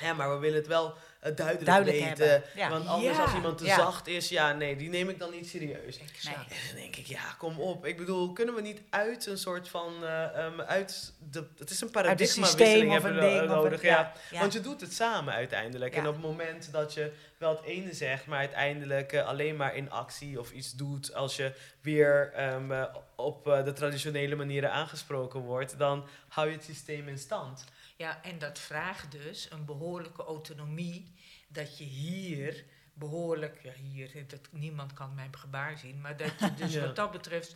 ja, maar we willen het wel eh, duidelijk, Duidelijk weten. ja. Want anders Ja, als iemand te ja. zacht is, ja nee, die neem ik dan niet serieus. Nee. En dan denk ik, ja, kom op. Ik bedoel, kunnen we niet uit een soort van... eh, ehm, uit de, het is een paradigmawisseling hebben een we Of nodig. ja. Want je doet het samen uiteindelijk. En op het moment dat je wel het ene zegt, maar uiteindelijk eh, alleen maar in actie of iets doet... als je weer ehm, eh, op eh, de traditionele manieren aangesproken wordt... dan hou je het systeem in stand. Ja, en dat vraagt dus een behoorlijke autonomie. Dat je hier behoorlijk, ja hier, dat, niemand kan mijn gebaar zien, maar dat je dus Ja. wat dat betreft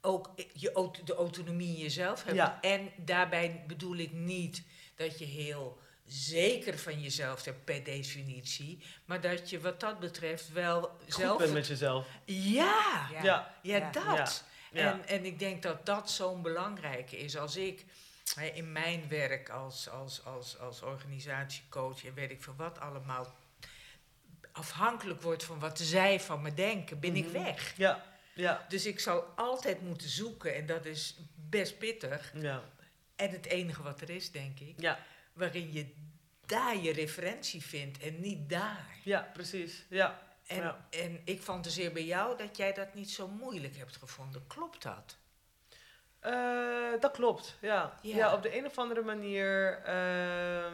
ook je, de autonomie in jezelf hebt. Ja. En daarbij bedoel ik niet dat je heel zeker van jezelf hebt per definitie, maar dat je wat dat betreft wel Goed zelf... bent met jezelf. Ja, Ja. Ja. dat. Ja. En, en ik denk dat dat zo'n belangrijke is. Als ik in mijn werk als, als, als, als organisatiecoach en weet ik veel wat allemaal afhankelijk word van wat zij van me denken, ben ik Mhm. weg. Ja, ja, Dus ik zal altijd moeten zoeken en dat is best pittig. ja. En het enige wat er is, denk ik, Ja, waarin je daar je referentie vindt en niet daar. ja precies. Ja. En, Ja. en ik fantaseer bij jou dat jij dat niet zo moeilijk hebt gevonden. Klopt dat? Eh, dat klopt, ja. Ja. ja. op de een of andere manier ehm,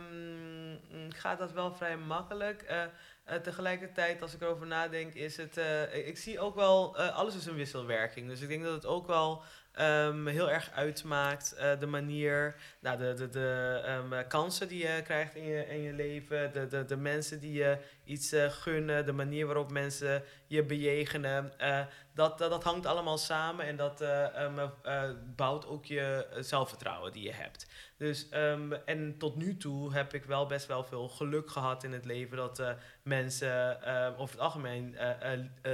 mm, gaat dat wel vrij makkelijk. Eh, tegelijkertijd, als ik erover nadenk, is het... ik- zie ook wel... alles is een wisselwerking. Dus ik denk dat het ook wel ehm, heel erg uitmaakt. Eh, de manier, nou, de, de, de ehm, eh, kansen die je krijgt in je, in je leven, de, de, de mensen die je iets eh, gunnen, de manier waarop mensen je bejegenen. eh, dat, dat, dat hangt allemaal samen en dat eh, ehm, eh, bouwt ook je zelfvertrouwen die je hebt. Dus, en tot nu toe heb ik wel best wel veel geluk gehad in het leven dat mensen over het algemeen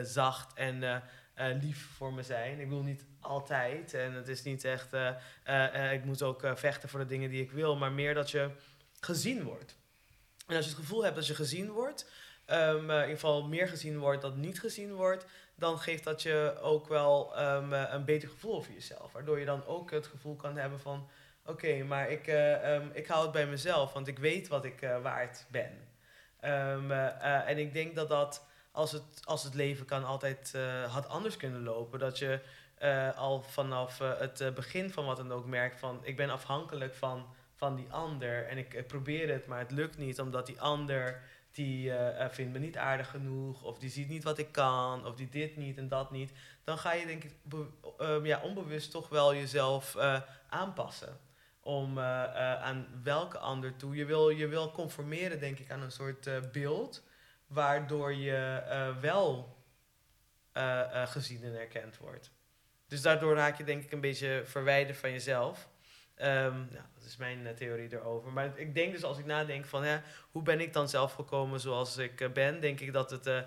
zacht en eh, lief voor me zijn. Ik bedoel niet altijd en het is niet echt, eh, ik moet ook vechten voor de dingen die ik wil, maar meer dat je gezien wordt. En als je het gevoel hebt dat je gezien wordt, ehm, eh, in ieder geval meer gezien wordt dan niet gezien wordt, dan geeft dat je ook wel ehm, eh, een beter gevoel over jezelf. Waardoor je dan ook het gevoel kan hebben van, oké, maar ik, eh, ehm, ik hou het bij mezelf, want ik weet wat ik waard ben. En ik denk dat dat, als het, als het leven kan, altijd eh, had anders kunnen lopen. Dat je eh, al vanaf eh, het begin van wat dan ook merkt van, ik ben afhankelijk van, van die ander. En ik, probeer het, maar het lukt niet, omdat die ander die vindt me niet aardig genoeg, of die ziet niet wat ik kan, of die dit niet en dat niet, dan ga je denk ik ehm, ja, onbewust toch wel jezelf aanpassen. Om aan welke ander toe. Je wil, je wil conformeren, denk ik, aan een soort beeld, waardoor je eh, wel eh, eh, gezien en erkend wordt. Dus daardoor raak je denk ik een beetje verwijderd van jezelf. Ehm, nou, dat is mijn theorie erover. Maar ik denk dus als ik nadenk van hè, hoe ben ik dan zelf gekomen zoals ik ben, denk ik dat het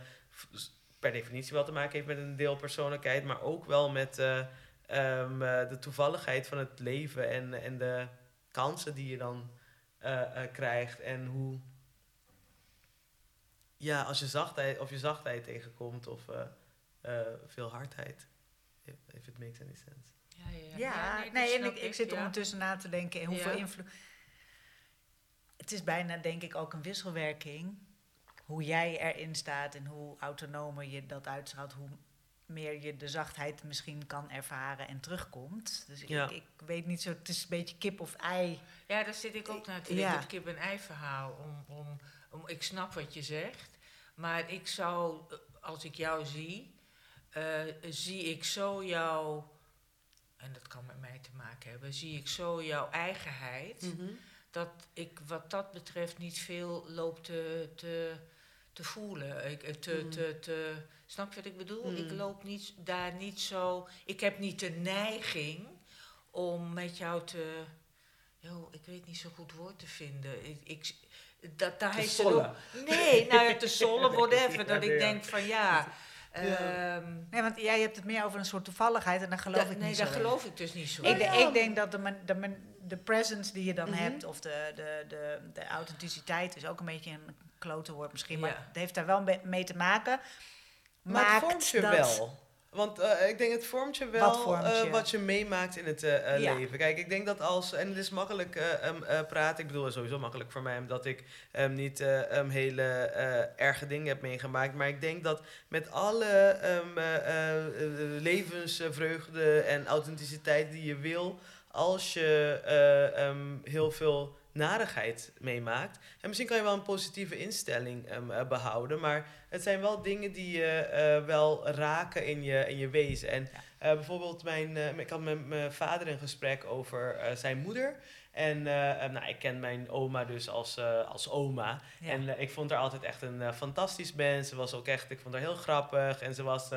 per definitie wel te maken heeft met een deel persoonlijkheid, maar ook wel met eh, ehm, eh, de toevalligheid van het leven en, en de kansen die je dan krijgt en hoe ja, als je zachtheid of je zachtheid tegenkomt of eh, eh, veel hardheid. If, if it makes any sense. Ja, ja, Ja, nee, dat nee, en ik, ik zit ja. ondertussen na te denken in hoeveel Ja. invloed. Het is bijna, denk ik, ook een wisselwerking. Hoe jij erin staat en hoe autonomer je dat uitstraalt, hoe meer je de zachtheid misschien kan ervaren en terugkomt. Dus Ja. ik, ik weet niet zo, het is een beetje kip of ei. Ja, daar zit ik ook naar te Ja. denken, het kip-en-ei verhaal. Om, om, om, ik snap wat je zegt, maar ik zou, eh, als ik jou zie, eh, zie ik zo jouw, en dat kan met mij te maken hebben, zie ik zo jouw eigenheid, dat ik wat dat betreft niet veel loop te, te, te voelen. Ik, eh, te, Mm. te, te, snap je wat ik bedoel? Mm. Ik loop niet, daar niet zo, ik heb niet de neiging om met jou te Yo, ik weet niet zo goed woord te vinden. Ik, ik, dat, daar Te heeft ze Nee, nou ja, te sollen, whatever. Dat nee, ik denk van ja. Ja. ehm, Nee, want jij hebt het meer over een soort toevalligheid en daar geloof dat- ik nee, niet zo in. geloof ik dus niet zo Ik, ja. ik denk dat de, man- de, man- de presence die je dan Mhm. hebt, of de, de, de, de authenticiteit, is ook een beetje een klote woord misschien, maar het heeft daar wel mee- mee te maken. Maar het Maakt vormt je dat- wel. Want eh, ik denk het vormt je wel Wat vormt eh, je? wat je meemaakt in het eh, Ja. leven. Kijk, ik denk dat als, en het is makkelijk eh, praten, ik bedoel het is sowieso makkelijk voor mij omdat ik niet hele erge dingen heb meegemaakt. Maar ik denk dat met alle em, eh, eh, eh, levensvreugde en authenticiteit die je wil, als je heel veel narigheid meemaakt. En misschien kan je wel een positieve instelling em, eh, behouden, maar het zijn wel dingen die je eh, wel raken in je, in je wezen. En eh, bijvoorbeeld, mijn, ik had met mijn vader een gesprek over zijn moeder. En nou, ik ken mijn oma dus als, als oma. Ja. En ik vond haar altijd echt een fantastisch mens. Ze was ook echt, ik vond haar heel grappig. En ze was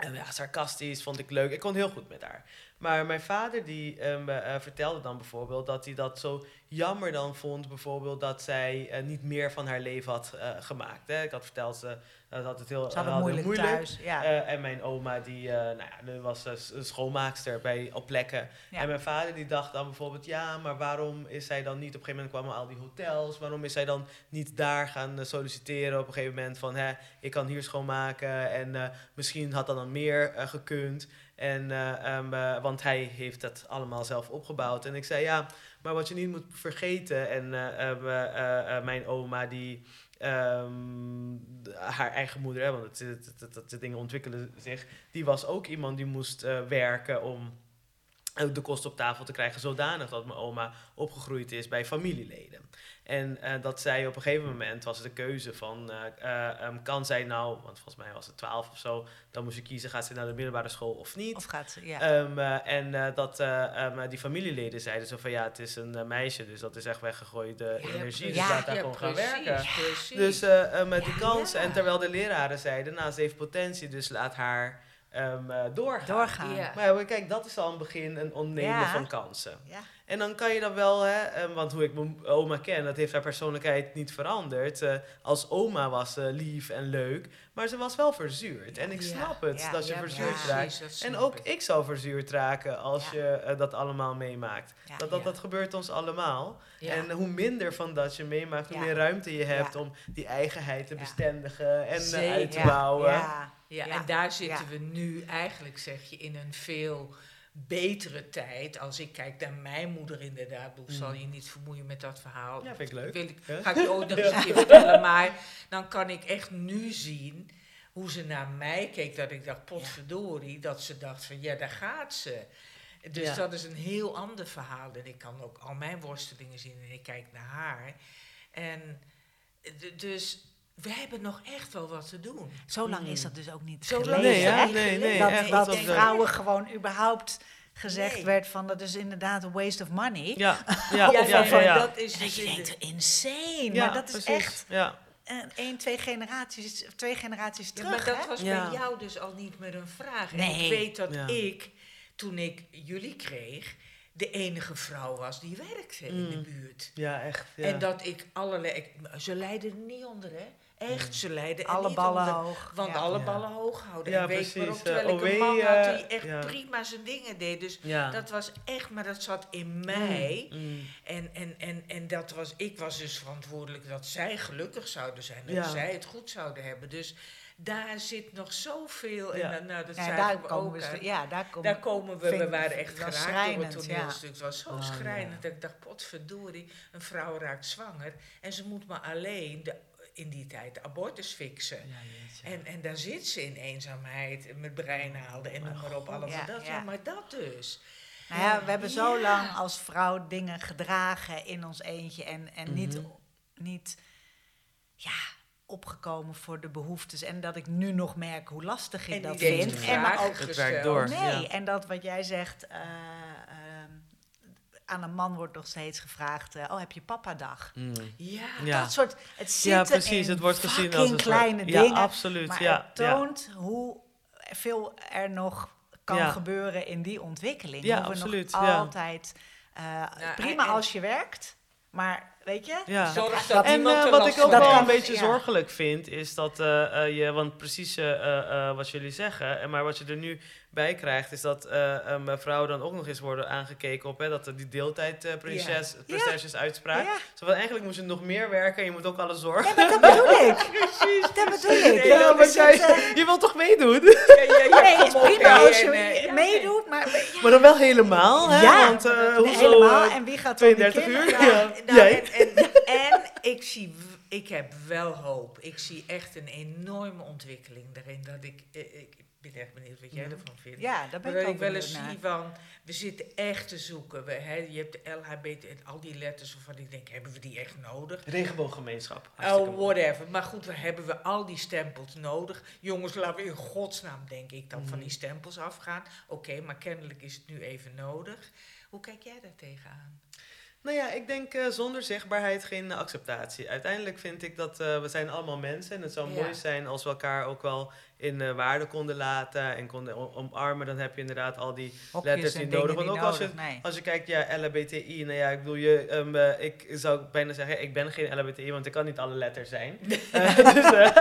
eh, eh, ja, sarcastisch, vond ik leuk. Ik kon heel goed met haar. Maar mijn vader die ehm, eh, eh, vertelde dan bijvoorbeeld dat hij dat zo jammer dan vond, bijvoorbeeld dat zij eh, niet meer van haar leven had gemaakt. Hè. Ik had verteld, ze had het heel, Ze hadden moeilijk, thuis. Ja. en mijn oma, die, nou ja, was een schoonmaakster bij, op plekken. Ja. En mijn vader die dacht dan bijvoorbeeld, ja, maar waarom is zij dan niet... Op een gegeven moment kwamen al die hotels. Waarom is zij dan niet daar gaan solliciteren op een gegeven moment van... Hè, ik kan hier schoonmaken en misschien had dat dan meer gekund. En, eh, ehm, eh, want hij heeft dat allemaal zelf opgebouwd. En ik zei, ja, maar wat je niet moet vergeten... En eh, ehm, eh, eh, eh, mijn oma die... ehm, haar eigen moeder, hè, want het, het, het, de dingen ontwikkelen zich. Die was ook iemand die moest werken om de kost op tafel te krijgen, zodanig dat mijn oma opgegroeid is bij familieleden. En eh, dat zij op een gegeven moment was de keuze van, eh, eh, ehm, kan zij nou, want volgens mij was het 12 of zo, dan moest je kiezen, gaat ze naar de middelbare school of niet. Of gaat ze, ja. Ehm, eh, en eh, dat eh, ehm, die familieleden zeiden zo van ja, het is een meisje, dus dat is echt weggegooide Ja, energie. Dus Ja, laat daar Ja, gewoon gaan precies, werken. precies. Dus met die Ja. kans. En terwijl de leraren zeiden, nou ze heeft potentie, dus laat haar ehm, eh, doorgaan. Doorgaan. Ja. Maar kijk, dat is al een begin, een ontnemen Ja. van kansen. Ja. En dan kan je dan wel, hè, ehm, want hoe ik mijn oma ken, dat heeft haar persoonlijkheid niet veranderd. Eh, als oma was ze lief en leuk, maar ze was wel verzuurd. En ik Ja. snap het, Ja. dat je Ja, verzuurd raakt. dat En ook ik. ik zou verzuurd raken als Ja. je eh, dat allemaal meemaakt. Ja. dat, dat, Ja. dat gebeurt ons allemaal. Ja. En hoe minder van dat je meemaakt, hoe meer ruimte je hebt Ja. om die eigenheid te Ja. bestendigen en eh, uit te Ja, bouwen. Ja. Ja, Ja, en daar zitten ja. we nu eigenlijk, zeg je, in een veel betere tijd. Als ik kijk naar mijn moeder inderdaad, ik zal je niet vermoeien met dat verhaal. Ja, vind ik leuk. Wil ik, Ja. ga ik je ooit nog eens een keer vertellen, maar dan kan ik echt nu zien hoe ze naar mij keek, dat ik dacht, potverdorie, dat ze dacht van, ja, daar gaat ze. Dus Ja. dat is een heel ander verhaal. En ik kan ook al mijn worstelingen zien en ik kijk naar haar. En dus we hebben nog echt wel wat te doen. Zo lang is dat dus ook niet Zo geleden, Nee, ja, hè? nee, nee. dat echt, dat vrouwen gewoon überhaupt gezegd Nee. werd van dat is inderdaad een waste of money. Ja, ja, ja, Ja, ja. van, ja. dat is En dus je in denkt, de- insane. Ja, maar dat is precies. echt Ja. een, één, twee generaties, twee generaties Ja, terug. maar dat hè? was Ja. bij jou dus al niet meer een vraag. En ik weet dat Ja. ik, toen ik jullie kreeg, de enige vrouw was die werkte in de Mm. buurt. ja, echt. Ja. En dat ik allerlei... ik- ze leiden er niet onder, hè? Echt, ze leiden Alle niet ballen onder. hoog. Want ja. alle Ja. ballen hoog houden. Ja, en weet maar precies. ook, terwijl Eh, ik een man had die echt ja. prima zijn dingen deed. Dus ja. dat was echt, maar dat zat in mij. Mm. En, en, en, en dat was, ik was dus verantwoordelijk dat zij gelukkig zouden zijn. Dat Ja. zij het goed zouden hebben. Dus daar zit nog zoveel. Ja. En dan, nou, dat Ja, daar we komen ook. we, ja, daar komen daar komen we, vind we ik waren echt geraakt door schrijnend, het ja. toneelstuk. Het was zo Oh, schrijnend ja. dat ik dacht, potverdorie, een vrouw raakt zwanger. En ze moet maar alleen de, in die tijd de abortus fixen. Ja. En, en daar zit ze in eenzaamheid, met breinaalden en noem maar op. Allemaal Ja, dat, ja. ja, maar dat dus. Nou ja, we hebben zo Ja. lang als vrouw dingen gedragen in ons eentje en, en niet, Mhm. niet ja, opgekomen voor de behoeftes. En dat ik nu nog merk hoe lastig ik En dat niet vind. En ook, Het werkt door. nee, ja. en dat wat jij zegt, eh, aan een man wordt nog steeds gevraagd, eh, oh heb je papadag? Mm. Ja, Ja. Dat soort, het zit Ja, precies. in Het wordt gezien als een soort- kleine ja, dingen. absoluut. Maar ja, het ja. toont hoe veel er nog kan Ja. gebeuren in die ontwikkeling. Ja, hoe we absoluut, nog ja. altijd... eh, Nou, prima en- als je werkt, maar weet je... Ja. Zorg dat En wat ik ook wel een beetje ja. zorgelijk vind, is dat eh, eh, je, want precies eh, wat jullie zeggen, en maar wat je er nu bij krijgt, is dat vrouwen dan ook nog eens worden aangekeken op hè, dat er die deeltijd eh prinses, prinsesjes uitspraak. Van, eigenlijk moet je nog meer werken en je moet ook alles zorgen. Ja, maar dat bedoel ik. Dat bedoel ik. Ja, maar jij, je wilt toch meedoen? Ja, ja, ja, nee, het is prima als je meedoet, maar... ja, Maar dan wel helemaal, hè? Ja, want eh, hoezo helemaal. en wie gaat dan die 32 uur? kinderen- Ja. En, ik zie, ik heb wel hoop. Ik zie echt een enorme ontwikkeling daarin. Dat ik, eh, ik ben echt benieuwd wat jij Mhm. ervan vindt. Ja, daar ben Maar ik ook ik wel eens naar. zie van, we zitten echt te zoeken. We, hè, je hebt de LHBT en al die letters waarvan ik denk, hebben we die echt nodig? Regenbooggemeenschap. Oh, mooi. whatever. Maar goed, we hebben we al die stempels nodig. Jongens, laten we in godsnaam, denk ik, dan van Mhm. die stempels afgaan. Oké, maar kennelijk is het nu even nodig. Hoe kijk jij daar tegenaan? Nou ja, ik denk eh, zonder zichtbaarheid geen acceptatie. Uiteindelijk vind ik dat eh, we zijn allemaal mensen en het zou Ja. mooi zijn als we elkaar ook wel in eh, waarde konden laten en konden omarmen. Dan heb je inderdaad al die letters dingen nodig. Want ook als je, nee. als je kijkt, ja, LHBTI, nou ja, ik bedoel, je, ehm, eh, ik zou bijna zeggen, ik ben geen LHBTI, want ik kan niet alle letters zijn.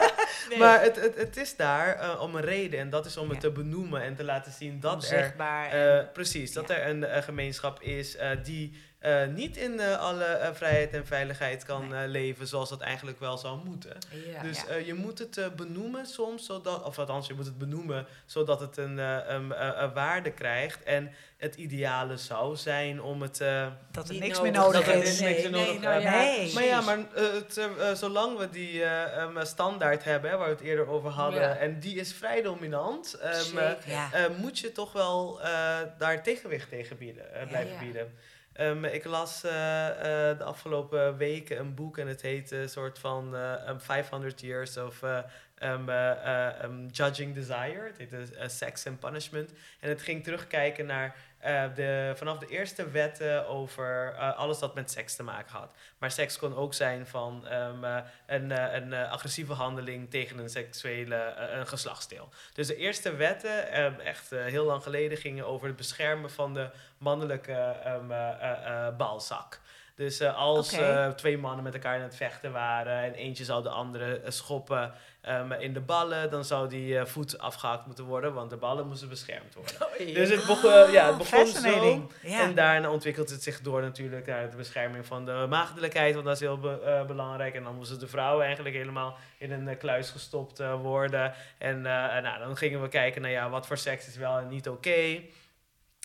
Dus, Maar het, het, het is daar om een reden en dat is om het te benoemen en te laten zien dat er en- precies, dat Ja. er een, gemeenschap is die eh, niet in eh, alle eh, vrijheid en veiligheid kan eh, leven zoals dat eigenlijk wel zou moeten. Ja. Dus Ja. eh, je moet het eh, benoemen soms, zodat, of althans, je moet het benoemen zodat het een, eh, eh, waarde krijgt. En het ideale zou zijn om het. eh, Dat er niks nodig. meer nodig Dat er is. niks Nee, meer nodig nee, nou is. ja, Nee. maar ja, maar het, zolang we die eh, ehm, standaard hebben, hè, waar we het eerder over hadden, Ja. en die is vrij dominant, ehm, eh, Zeker. Eh, moet je toch wel eh, daar tegenwicht tegen bieden, eh, Ja. blijven Ja. bieden. Ehm, ik las eh, eh, de afgelopen weken een boek en het heet een soort van eh, um, 500 Years of eh, um, eh, eh, Judging Desire. Het heette eh, Sex and Punishment. En het ging terugkijken naar eh, de, vanaf de eerste wetten over eh, alles dat met seks te maken had. Maar seks kon ook zijn van ehm, eh, een, een agressieve handeling tegen een seksuele een geslachtsdeel. Dus de eerste wetten, ehm, echt heel lang geleden, gingen over het beschermen van de mannelijke eh, balzak. Dus eh, als eh, twee mannen met elkaar aan het vechten waren en eentje zou de andere eh, schoppen ehm, in de ballen, dan zou die voet afgehakt moeten worden, want de ballen moesten beschermd worden. Dus het begon, ja, het begon zo. En daarna ontwikkelt het zich door natuurlijk naar de bescherming van de maagdelijkheid, want dat is heel be- belangrijk. En dan moesten de vrouwen eigenlijk helemaal in een kluis gestopt worden. En nou, dan gingen we kijken naar ja, wat voor seks is wel en niet oké.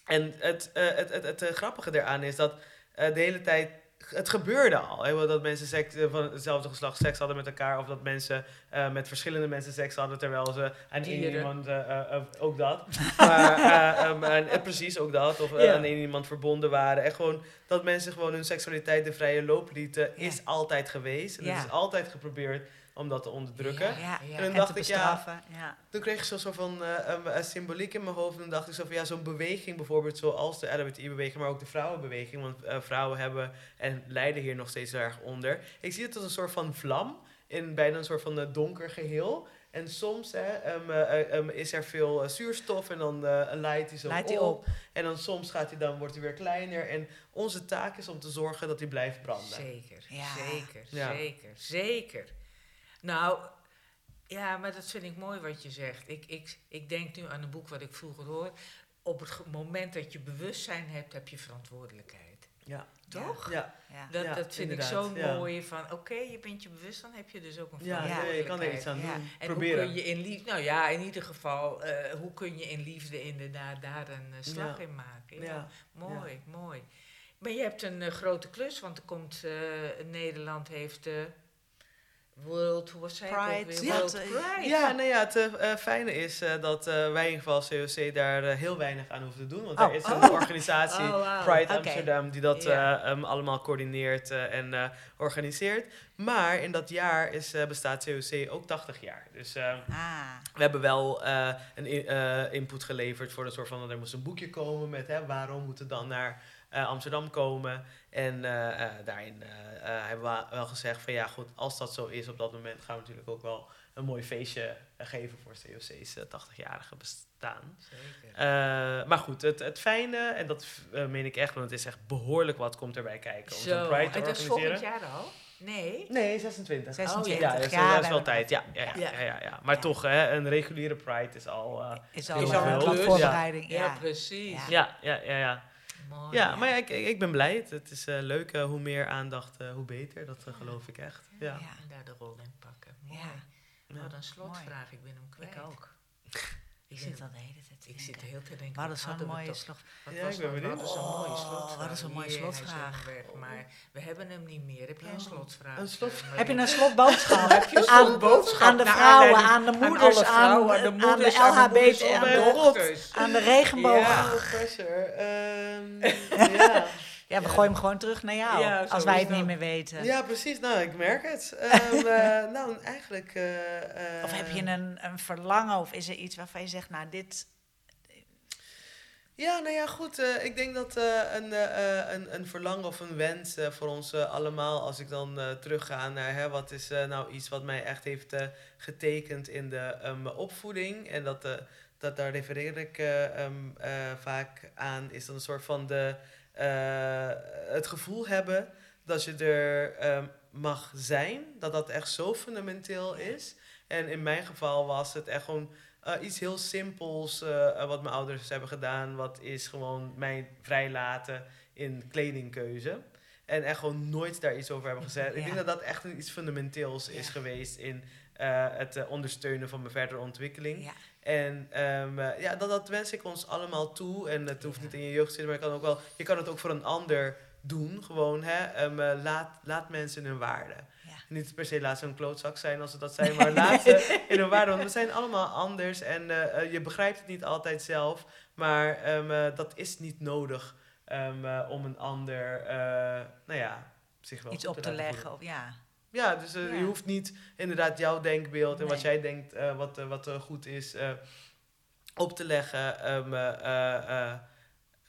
En het, het, het, het, grappige eraan is dat de hele tijd het gebeurde al. Dat mensen seks, eh, van hetzelfde geslacht seks hadden met elkaar. Of dat mensen eh, met verschillende mensen seks hadden. Terwijl ze aan één iemand, eh, ook dat. maar, eh, ehm, en, eh, precies, ook dat. Of aan één iemand verbonden waren. En gewoon dat mensen gewoon hun seksualiteit de vrije loop lieten. Is altijd geweest. En het is altijd geprobeerd om dat te onderdrukken. Ja, Ja. ja. En dan dacht ik, ja, toen kreeg ik zo zo van een, een symboliek in mijn hoofd. En dacht ik zo van ja, zo'n beweging bijvoorbeeld zoals de LHBTI-beweging, maar ook de vrouwenbeweging. Want eh, vrouwen hebben en lijden hier nog steeds heel erg onder. Ik zie het als een soort van vlam in bijna een soort van eh, donker geheel. En soms hè, ehm, eh, eh, ehm, is er veel zuurstof en dan eh leidt hij zo Leidt op. op. En dan soms gaat hij dan, wordt hij weer kleiner. En onze taak is om te zorgen dat hij blijft branden. Zeker, Ja. zeker, Ja. zeker, zeker. Nou, ja, maar dat vind ik mooi wat je zegt. Ik, ik, ik denk nu aan een boek wat ik vroeger hoor. Op het moment dat je bewustzijn hebt, heb je verantwoordelijkheid. Ja. Toch? Ja. Ja. Dat, Ja, dat vind ik zo ja. mooi van, oké, je bent je bewust, dan heb je dus ook een Ja, verantwoordelijkheid. je kan er iets aan Ja. doen. En Proberen. hoe kun je in liefde, nou ja, in ieder geval, eh, hoe kun je in liefde inderdaad daar een eh, slag Ja. in maken? Ja, Ja. mooi, mooi. Maar je hebt een eh, grote klus, want er komt, eh, Nederland heeft de World, hoe was Pride, ja, World het, Pride. Ja, nou ja, het eh, fijne is eh, dat eh, wij in ieder geval COC daar heel weinig aan hoeven te doen. Want Oh. er is een Oh. organisatie, Oh. Pride. Amsterdam, die dat Ja. eh, em, allemaal coördineert eh, en eh, organiseert. Maar in dat jaar is, eh, bestaat COC ook 80 jaar. Dus Ah. we hebben wel eh, een eh, input geleverd voor de soort van... dat er moest een boekje komen met hè, waarom moeten we dan naar Amsterdam komen. En eh, eh, daarin eh, eh, hebben we wel gezegd van ja goed, als dat zo is op dat moment... gaan we natuurlijk ook wel een mooi feestje eh, geven voor COC's eh, 80-jarige bestaan. Zeker. Eh, maar goed, het, het fijne, en dat eh, meen ik echt, want het is echt behoorlijk wat komt erbij kijken om zo'n Zo, Pride te en dat is volgend jaar al? Nee? Nee, 26. 26 Ja, dat is, jaar. dat is wel we- tijd. Ja, ja, ja, Ja. ja. ja, ja. Maar Ja. toch, hè, een reguliere Pride is al... eh, Is al veel. een wat Ja. voorbereiding. Ja, Ja. precies. Ja. ja, ja, ja, ja. Mooi. Ja, maar ja, ik, ik ben blij. Het- Het is eh, leuk. eh, hoe meer aandacht, eh, hoe beter. Dat geloof ik echt. Ja. Ja. En daar de rol in pakken. Mooi. Ja. Ja. Wat een slotvraag, ik ben hem kwijt. Ik ook. Ik zit al de hele tijd te Ik zit denken. heel te denken. Wat zo'n hadden we mooie slot. wat Ja, was ik ben benieuwd. Wat is een mooie Oh, slotvraag. wat is een mooie is slotvraag. maar we hebben hem niet meer. Heb jij een Oh, slotvraag? een slotvraag. eh, Heb je een slotboodschap? Heb je een aan, slotboodschap? aan de vrouwen, aan de moeders, aan, de aan de moeders, aan de LHBT, oh aan de, de regenboog. Ja. Oh, pressure. Ehm, ja. Ja, we gooien hem gewoon terug naar jou. Ja, als wij het niet meer weten. ja, precies. Nou, ik merk het. Ehm, eh, nou, eigenlijk... eh, eh, Of heb je een, een verlangen of is er iets waarvan je zegt, nou dit... Ja, nou ja, goed. eh, ik denk dat eh, een, een, een verlangen of een wens voor ons allemaal, als ik dan eh, terugga naar hè, wat is eh, nou iets wat mij echt heeft getekend in de ehm, opvoeding. En dat, eh, dat daar refereer ik eh, ehm, eh, vaak aan, is dan een soort van de, het gevoel hebben dat je er ehm, mag zijn. Dat dat echt zo fundamenteel is. En in mijn geval was het echt gewoon eh, iets heel simpels eh, eh, wat mijn ouders hebben gedaan. Wat is gewoon mij vrijlaten in kledingkeuze. En echt gewoon nooit daar iets over hebben gezegd. Ik denk dat dat echt iets fundamenteels is geweest in eh, het eh, ondersteunen van mijn verdere ontwikkeling. Ja. En ehm, eh, ja, dat, dat wens ik ons allemaal toe. En het hoeft niet in je jeugd te zitten, maar je kan, ook wel, je kan het ook voor een ander doen. Gewoon, hè. Ehm, eh, laat, laat mensen in hun waarde. Ja. Niet per se laat ze een klootzak zijn als ze dat zijn, maar laat ze in hun waarde. Want we zijn allemaal anders en eh, je begrijpt het niet altijd zelf. Maar ehm, eh, dat is niet nodig om een ander, nou ja, zich wel Iets op te laten leggen. Of, ja. Ja, dus eh, Ja. je hoeft niet inderdaad jouw denkbeeld en wat jij denkt eh, wat, eh, wat goed is op te leggen. ehm, eh, eh, eh,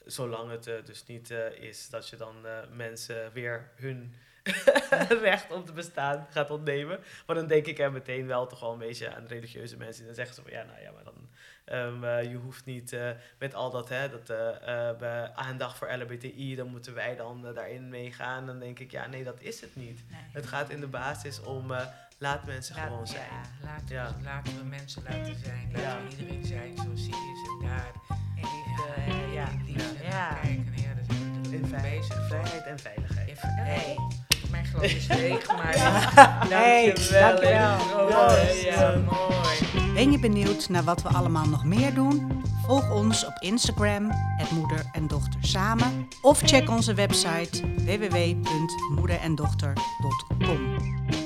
zolang het dus niet is dat je dan mensen weer hun recht om te bestaan gaat ontnemen. Maar dan denk ik er meteen wel toch wel een beetje aan religieuze mensen. Die dan zeggen ze van ja, nou ja, maar dan ehm, eh, je hoeft niet eh, met al dat, hè, dat eh, eh, bij aandacht voor LHBTI, dan moeten wij dan daarin meegaan. Dan denk ik, ja, nee, dat is het niet. Nee. Het gaat in de basis om eh, laat mensen Laat- gewoon ja. zijn. Laten, Ja. we, laten we mensen laten zijn. Laten Ja. we iedereen zijn zoals hij is en daar. In liefde, Ja, eh, ja. in liefde Ja. naar kijken. Ja, daar zijn we In natuurlijk mee vrijheid, bezig. vrijheid en veiligheid. Hey. Mijn glas is leeg, maar Hey, dankjewel. Ja. ja, mooi. Ben je benieuwd naar wat we allemaal nog meer doen? Volg ons op Instagram, het Moeder en Dochter Samen. Of check onze website www.moederendochter.com.